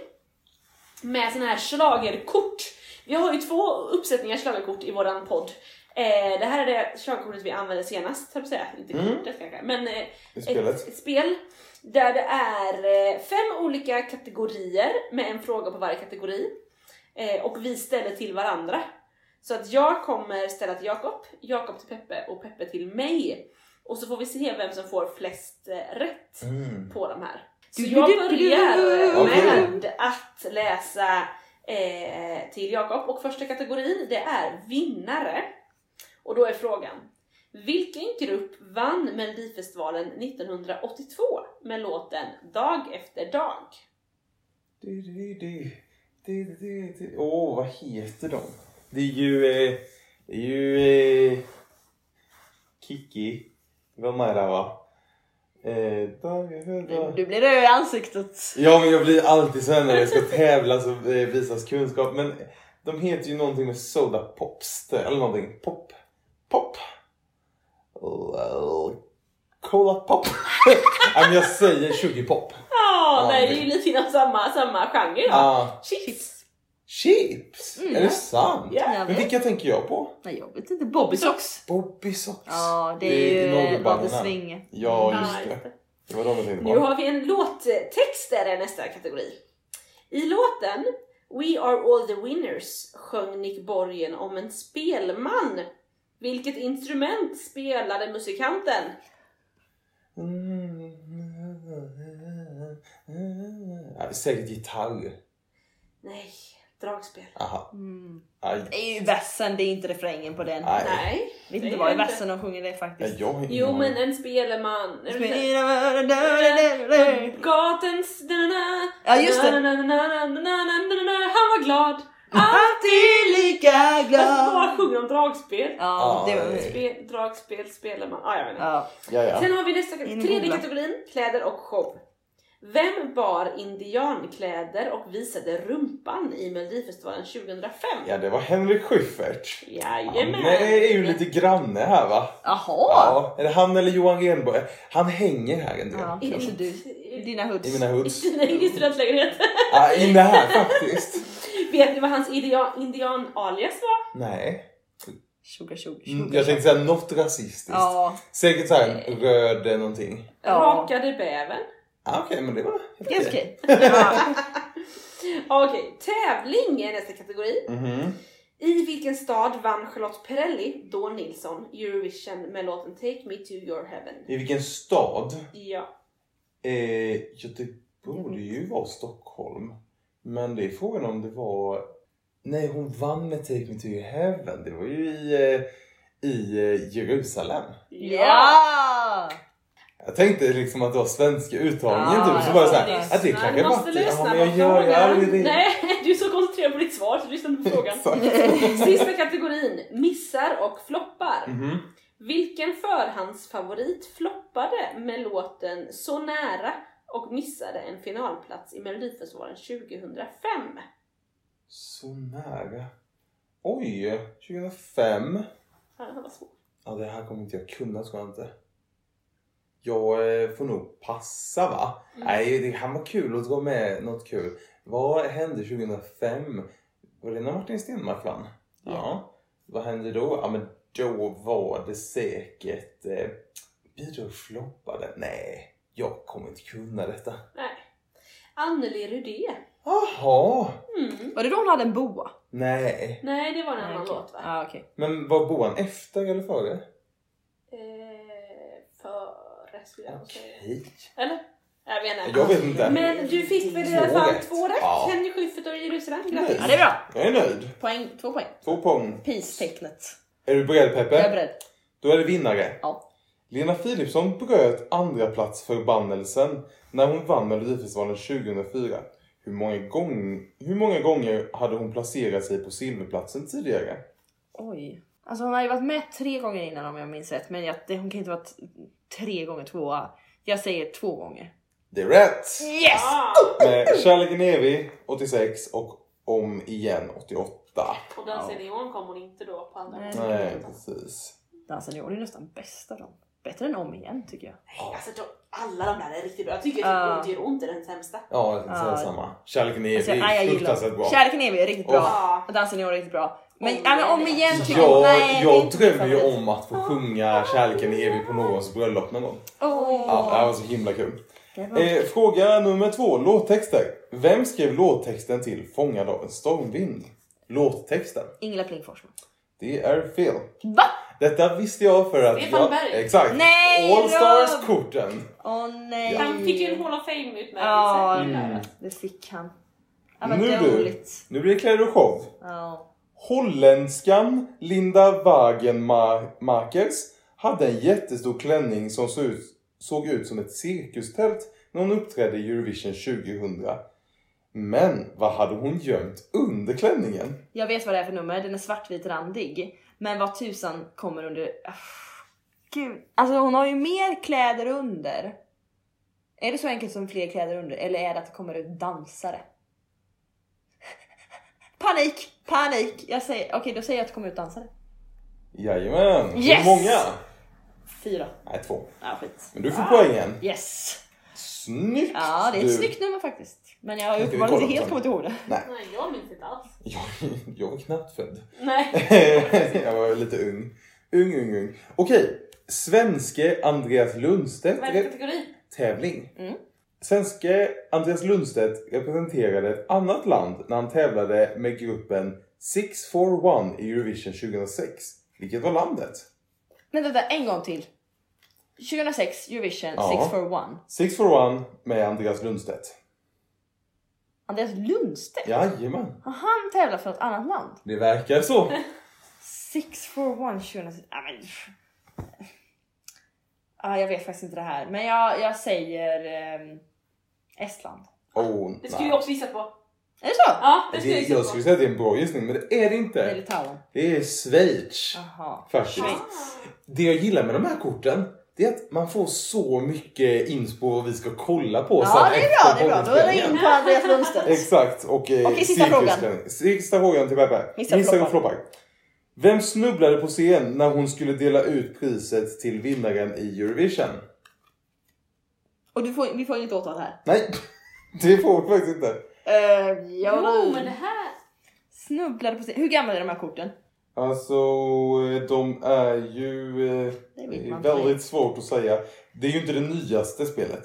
med såna här schlagerkort. Vi har ju två uppsättningar schlagerkort i våran podd. Eh, det här är det schlagerkortet vi använde senast, höll jag säga. Inte Mm. kortet kanske, men eh, ett, ett spel där det är eh, fem olika kategorier med en fråga på varje kategori. Eh, och vi ställer till varandra. Så att jag kommer ställa till Jakob, Jakob till Peppe och Peppe till mig. Och så får vi se vem som får flest eh, rätt Mm. på de här. Så jag börjar med att läsa eh, till Jakob och första kategorin det är vinnare. Och då är frågan vilken grupp vann Melodifestivalen 1982 med låten Dag efter dag? Du, du, du. Du, du, du. Åh, vad heter de? Det är ju... Eh, det är ju... Eh, Kiki. Där va? Eh, dag, dag. Du blir röd i ansiktet. Ja men jag blir alltid så här när det ska tävlas och eh, visas kunskap. Men de heter ju någonting med Soda Pops. Eller någonting. Pop. Pop. Well, Cola Pop. Men <laughs> jag säger Sugar Pop. Ja, nej, det- är ju lite inom samma, samma genre. Ja. Ah, Chips! chips! Mm, är ja. det sant? Ja. Men vilka tänker jag på? Nej jag vet inte. Bobby Socks. Bobby Socks. Ja det är ju Låt det här. svinga. Ja Ja, just det. det. Var de jag tänkte Nu har vi en låttext där är nästa kategori. I låten We are all the winners sjöng Nick Borgen om en spelman. Vilket instrument spelade musikanten? Ja, säkert gitarr. Nej, dragspel. Aha. Mm. Aj. Det är ju versen, det är inte refrängen på den. Nej. Nej. Vet det inte vad i versen de sjunger det Ja, faktiskt. jag har ingen Jo men en spelman. Ja Gatens... Ja, just det. Han var glad. Alltid lika glad. bara sjunger om dragspel. Ja, det var... Spel, dragspel spelar man. Ah, jag vet. Ja. Ja, ja. Sen har vi nästa In i tredje kategorin, kläder och show. Vem bar indiankläder och visade rumpan i Melodifestivalen 2005? ja, det var Henrik Schyffert. Jajamän! Han är ju lite granne här va? Jaha! Ja, är det han eller Johan Renborg? Han hänger här en del. Ja, kanske du. i, Dina hoods. I mina hoods. i, i din studentlägenhet. Ja, inne här faktiskt. Vet ni vad hans indian, indian-alias var? Nej. Tjoga tjoga Mm, tjoga. jag tänkte säga något rasistiskt. Ja. Säkert såhär röd någonting. Ja. Rakade bävern. Ah, Okej, men det var helt okej. <laughs> okej. Tävling är nästa kategori. Mhm. I vilken stad vann Charlotte Perrelli, då Nilsson, Eurovision med låten Take Me To Your Heaven? I vilken stad? Ja. Eh, ja, det borde ju vara Stockholm. Men det är frågan om det var... Nej, hon vann med Take Me To Your Heaven. Det var ju i, eh, i eh, Jerusalem. ja! Jag tänkte liksom att det var svenska uttagningen Ja, typ. Så ja, bara så här, ja. att det kanske du var... måste lyssna ja, på men jag gör, ja, frågan. det, det. Nej, <laughs> du är så koncentrerad på ditt svar så du lyssnar inte på <laughs> frågan. Sista kategorin, missar och floppar. Mhm. Vilken förhandsfavorit floppade med låten Så nära och missade en finalplats i Melodifestivalen 2005? Så nära. Oj, 2005. Ja, det var svårt. Ja, det här kommer inte jag kunna tror jag inte. Jag eh, får nog passa va? Nej, det kan vara kul att dra med något kul. Vad hände 2005? Var det när Martin Stenmarck vann? Ja. Vad hände då? Ja men då var det säkert... Eh, bidrag floppade? Nej, jag kommer inte kunna detta. Nej. Anneli Rudé. Jaha! Mm. Var det då hon hade en boa? Nej. Nej, det var en annan låt va? Ja, okej. Men var boan efter eller före? Eh, före skulle jag nog säga. Okej. Eller? Jag vet inte. Jag vet inte. Men du fick väl i alla Två fall två rätt? Ja. Henry Schyffert och Jerusalem. Grattis! Ja, det är bra. Jag är nöjd. Poäng, två poäng. Två poäng. Peace-tecknet. Är du beredd Peppe? Jag är beredd. Då är det vinnare. Ja. Lena Philipsson bröt andra plats förbannelsen när hon vann Melodifestivalen 2004. Hur många, gång, hur många gånger hade hon placerat sig på silverplatsen tidigare? Oj. Alltså hon har ju varit med tre gånger innan om jag minns rätt. Men jag, det, hon kan inte vara t- tre gånger tvåa. Jag säger två gånger. Det är rätt! Yes! Ah, Med Kärleken är evig 86 och Om igen 88. och Dansen i ån kom hon inte då på andra Nej. plats. Nej, precis. Dansen i år är nästan bäst av dem. Bättre än om igen tycker jag. Nej, alltså de, alla de där är riktigt bra. Jag tycker Ja. att Ont gör ont är den sämsta. Ja, jag säga samma. Kärleken är Alltså, nej, fruktansvärt bra. Kärleken är riktigt bra. Och Dansen är riktigt bra. Men, men om igen. tycker jag... Jag, nej, jag drömmer ju om att få sjunga Kärleken är evig på någons bröllop någon gång. Åh. Ja, det var så himla kul. Eh, fråga nummer två, låttexter. Vem skrev låttexten till Fångad av en stormvind? Låttexten. Ingela Pling Forsman. Det är fel. Va? Detta visste jag för att Stefan jag... Berg. Exakt. Nej, All Rob! Stars-korten. Åh nej. Han fick ju en Hall of Fame-utmärkelse. Ja, Mm. det fick han. Ja, vad Nu du. Nu blir det kläder och show. Ja. Holländskan Linda Wagenmakers hade en jättestor klänning som såg ut, såg ut som ett cirkustält när hon uppträdde i Eurovision 2000. Men vad hade hon gömt under klänningen? Jag vet vad det är för nummer, den är svartvit randig. Men vad tusan kommer under... Ah, Gud, alltså hon har ju mer kläder under. Är det så enkelt som fler kläder under? Eller är det att det kommer ut dansare? <laughs> Panik! Panik! Jag säger, okej då säger jag att det kommer ut dansare. Jajamän! Yes! Hur många? Fyra. Nej, två. Ja skit. Men du får poängen. Yes! Snyggt! Ja det är ett du. snyggt nummer faktiskt. Men jag har uppenbarligen inte helt kommit ihåg det. Nej, jag minns inte alls. <laughs> Jag, jag var knappt född. Nej. <laughs> jag var lite ung. Ung, ung, ung. Okej. Svenske Andreas Lundstedt Vad är det kategori? tävling. Mm. Svenske Andreas Lundstedt representerade ett annat land när han tävlade med gruppen 641 i Eurovision 2006. Vilket var landet? Men vänta, en gång till. 2006 Eurovision Ja. 641. 641 med Andreas Lundstedt. Andreas Lundstedt? Jajamän. Har han tävlat för ett annat land? Det verkar så. 641 2006. Ah, men... ah, jag vet faktiskt inte det här. Men jag, jag säger ehm, Estland. Oh, Det skulle nej. jag också gissa på. Är det så? Ja, det skulle Det, jag jag skulle säga att det är en bra gissning, men det är det Det är inte. Litauen. Det är Schweiz. Jaha. Faktiskt. Ah. Det jag gillar med de här korten, det är att man får så mycket inspo vad vi ska kolla på Ja, sen det är efter bra. Det är bra. Då är det in på Andreas Lundstedt. Exakt. Och, eh, Okej, sista cirkusklänning. Sista frågan till Peppe. Missar och floppar. Vem snubblade på scen när hon skulle dela ut priset till vinnaren i Eurovision? Och du får, vi får inget åtal här. Nej, <laughs> det får vi faktiskt inte. Uh, ja, Jo, men det här... Snubblade på sig. Hur gamla är de här korten? Alltså, eh, de är ju eh, väldigt svårt att säga. Det är ju inte det nyaste spelet.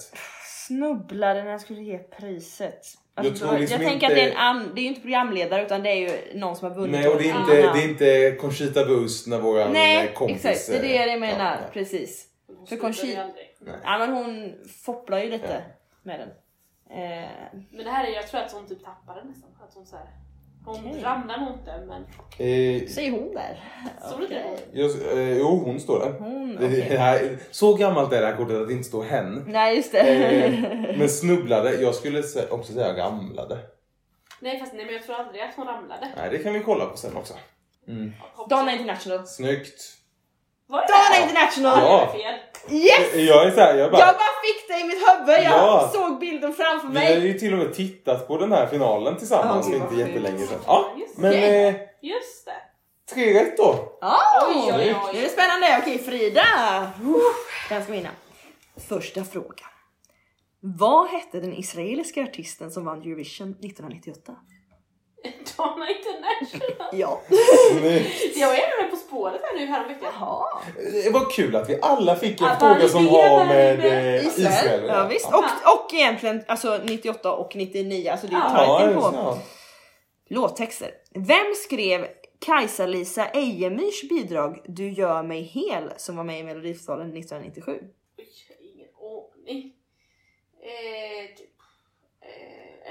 Snubblade när jag skulle ge priset. Alltså, Jag tror liksom jag tänker inte- att det är, en an, det är ju inte programledare utan det är ju någon som har vunnit. Nej, och det är inte, det är inte Conchita Wurst när våran Nej, eh, kompis... exakt. Det är det jag menar. ja, nej. Precis. Hon För slutade Conchi- ju aldrig. Ja men hon fopplar ju lite Ja. med den. Eh, Men det här är, jag tror att hon typ tappade nästan. Att hon så här, hon Okej. ramlar nog inte men Eh, säger hon där. Står det det? Jag, eh, jo, hon står där. Hon, okej. det här, så gammalt är det här kortet att det inte står hen. Nej just det. Eh, men <laughs> snubblade, jag skulle också säga ramlade. Nej fast nej men jag tror aldrig att hon ramlade. Nej, det kan vi kolla på sen också. Donna International. Snyggt. Var det Donna? International! Ja. Yes! Jag är såhär, jag bara... Jag bara fick det i mitt huvud, jag Ja. såg bilden framför Vi har mig. ju till och med tittat på den här finalen tillsammans för gud, inte jättelänge sedan. Ja, Just men det. eh, Just det. tre rätt då. Oh, Oj, oj, oj. Det är spännande. Okej Frida. Den ska vinna. Första frågan. Vad hette den israeliska artisten som vann Eurovision 1998? Donna International. Ja. Jag är med På spåret här nu häromveckan. Jaha. Det var kul att vi alla fick en Att fråga som har med är. eh, Israel. Israel. Ja, visst. Och, och egentligen alltså 98 och 99, alltså det är ju Ja. Ja, på. ja. Låttexter. Vem skrev Kajsa-Lisa Ejemyrs bidrag Du gör mig hel som var med i Melodifestivalen 1997? Oj, ingen aning. Eh,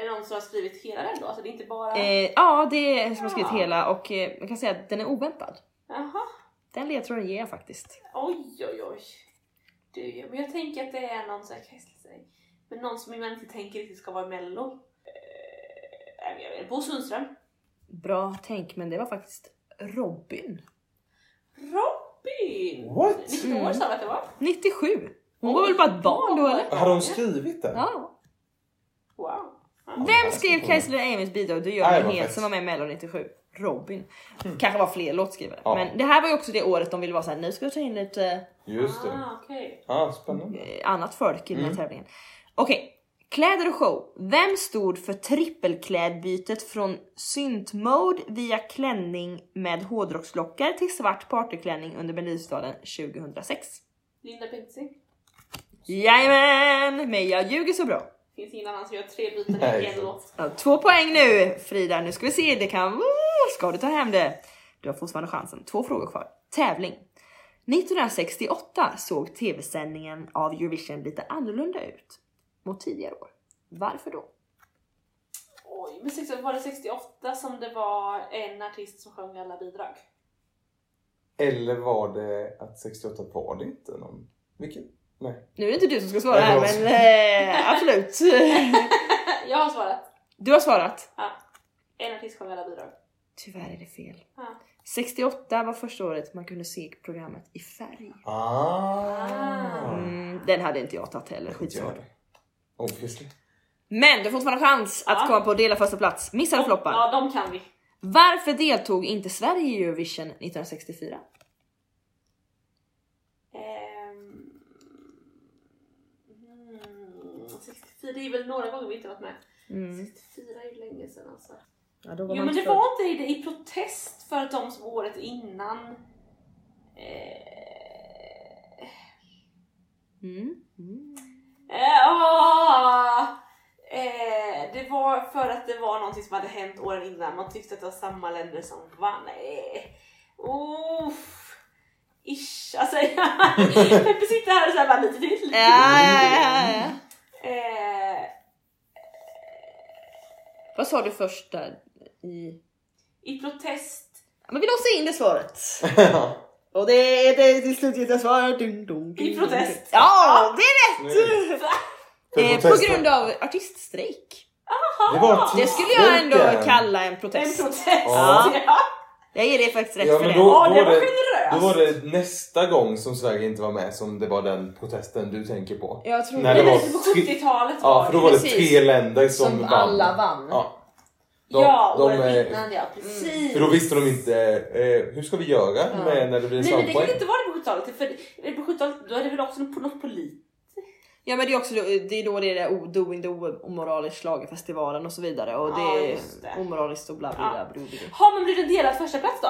är det någon som har skrivit hela den då? Alltså det är inte bara... Eh, ja, det är som har skrivit hela och eh, man kan säga att den är oväntad. Jaha. Den ledtråden ger jag faktiskt. Oj, oj, oj. Du, men jag tänker att det är någon kan jag säga, men någon som man inte tänker riktigt ska vara i mello. Eh, jag vet Bo Sundström. Bra tänk, men det var faktiskt Robin. Robin! What? 19 år Mm. sa vi att det var. 97. Hon var väl bara ett barn då eller? Hade hon skrivit den? Ja. Vem skrev Kajsa Ejemyrs bidrag Du gör mig fett. som var med i Mello 97? Robin. Kanske var fler låtskrivare. Ja. Men det här var ju också det året de ville vara såhär, nu ska vi ta in lite Just det. Ah, okej. Ja, spännande. eh, annat folk i den här tävlingen. Okej, kläder och show. Vem stod för trippelklädbytet från syntmode via klänning med hårdrockslockar till svart partyklänning under Melodifestivalen 2006? Linda Bengtzing. Jajamän! Men jag ljuger så bra. Finns ingen annan som gör tre byten i en låt. Två poäng nu Frida, nu ska vi se, det kan... Ska du ta hem det? Du har fortfarande chansen. Två frågor kvar. Tävling. 1968 såg tv-sändningen av Eurovision lite annorlunda ut mot tidigare år. Varför då? Oj, men 68 var det 68 som det var en artist som sjöng alla bidrag? Eller var det att 68 var det inte någon? Vilken? Nej. Nu är det inte du som ska svara Nej, här men eh, absolut. <laughs> Jag har svarat. Du har svarat. Ja. En artist sjöng alla bidrag. Tyvärr är det fel. Ja. 68 var första året man kunde se programmet i färg. Ah. Mm, den hade inte jag tagit heller. Obviously. Men du har fortfarande chans att Ja. komma på dela första plats. Missa eller floppa. Ja, de kan vi. Varför deltog inte Sverige i Eurovision 1964? Ehm, mm, 64, det är väl några gånger vi inte varit med. Mm. 64 är ju länge sedan alltså. Ja, då var Jo men det var inte det i protest för att de som året innan eh, Mm. Mm. Eh, åh! eh, det var för att det var någonting som hade hänt åren innan. Man tyckte att det var samma länder som vann. Nej. Uff. Ish. Alltså, <laughs> Peppe sitter här och så här bara lite till. Ja, ja, ja, ja. Eh, Vad sa du först där? I... I protest. Men vi låser in det svaret. <laughs> Och det är det till slut jag svarar. Dun, dun, dun, I protest. Ja, det är rätt! <laughs> Eh, på grund av artiststrejk. Det Det skulle jag ändå kalla en En protest. protest. Ja. <laughs> Ja. Jag ger det faktiskt rätt Ja, för det. då, Ja, då, det var det, generöst. då var det nästa gång som Sverige inte var med som det var den protesten du tänker på. Jag tror Nej, det men var på tre- 70-talet Ja, för då var det tre länder som, Som vann. alla vann. Ja. De, ja, de, eh, innan ja, precis. För då visste de inte, eh, hur ska vi göra Ja. med när det blir Nej men det kunde inte vara det på 70-talet. För på 70-talet då är det väl också något, något polit. Ja men det är också det är då det är det o- doing the omoralisk schlagerfestivalen och så vidare och det Ja, är det. omoraliskt och bla bla Ja. bla. Har man blivit delad första plats då?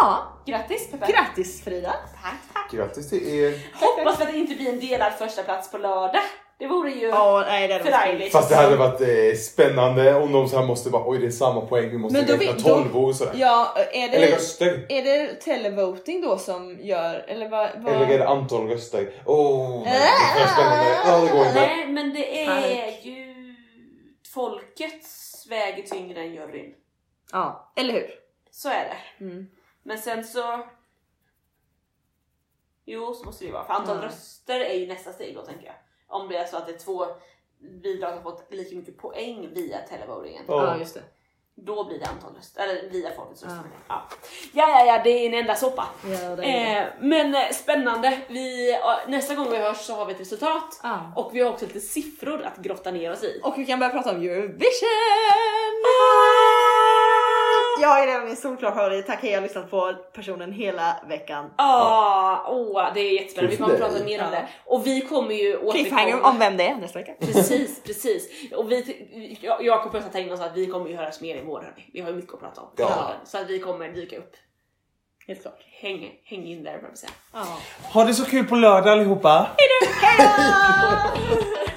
Ja, Grattis Peppe! grattis Frida! Tack, tack. Grattis till er. Hoppas att det inte blir en delad första plats på lördag. Det vore ju Ja, nej det förargligt. Fast det hade varit eh, spännande om de så här måste bara, oj det är samma poäng, vi måste Men då räkna vet- då- 12 och sådär. Ja, är Eller det, röster. är det televoting då som gör, eller vad? vad? Eller är det antal röster? Åh, oh, det är för spännande. Ja, det går inte. Nej men det är ju folkets väger tyngre än juryn. Ja, eller hur? Så är det. Mm. Men sen så... Jo, så måste det ju vara. För antal Ja. röster är ju nästa steg då tänker jag. Om det är så att det är två bidrag har fått lika mycket poäng via televotingen. Ja, Ja. just det. Då blir det antal röster, eller via folkets röster. Ja. Ja. Ja. ja, ja, det är en enda soppa. Ja, det är det. Eh, men eh, spännande. Vi, nästa gång vi hörs så har vi ett resultat. Ja. Och vi har också lite siffror att grotta ner oss i. Och vi kan börja prata om Eurovision! Ja, Lager är min solklara favorit. Tack, jag har lyssnat på personen hela veckan. Ah, åh, det är jättespännande. Vi kommer prata mer om Ja. det. Och vi kommer ju återkomma. om vem det är nästa vecka. Precis, <laughs> precis. Och vi, jag, Jakob och jag tänkt oss att vi kommer ju höras mer i vår. Vi har ju mycket att prata om. Ja. Så att vi kommer dyka upp. Helt klart. Häng, häng in där, jag säga. Ja. Ha det så kul på lördag allihopa! Hej då! <laughs>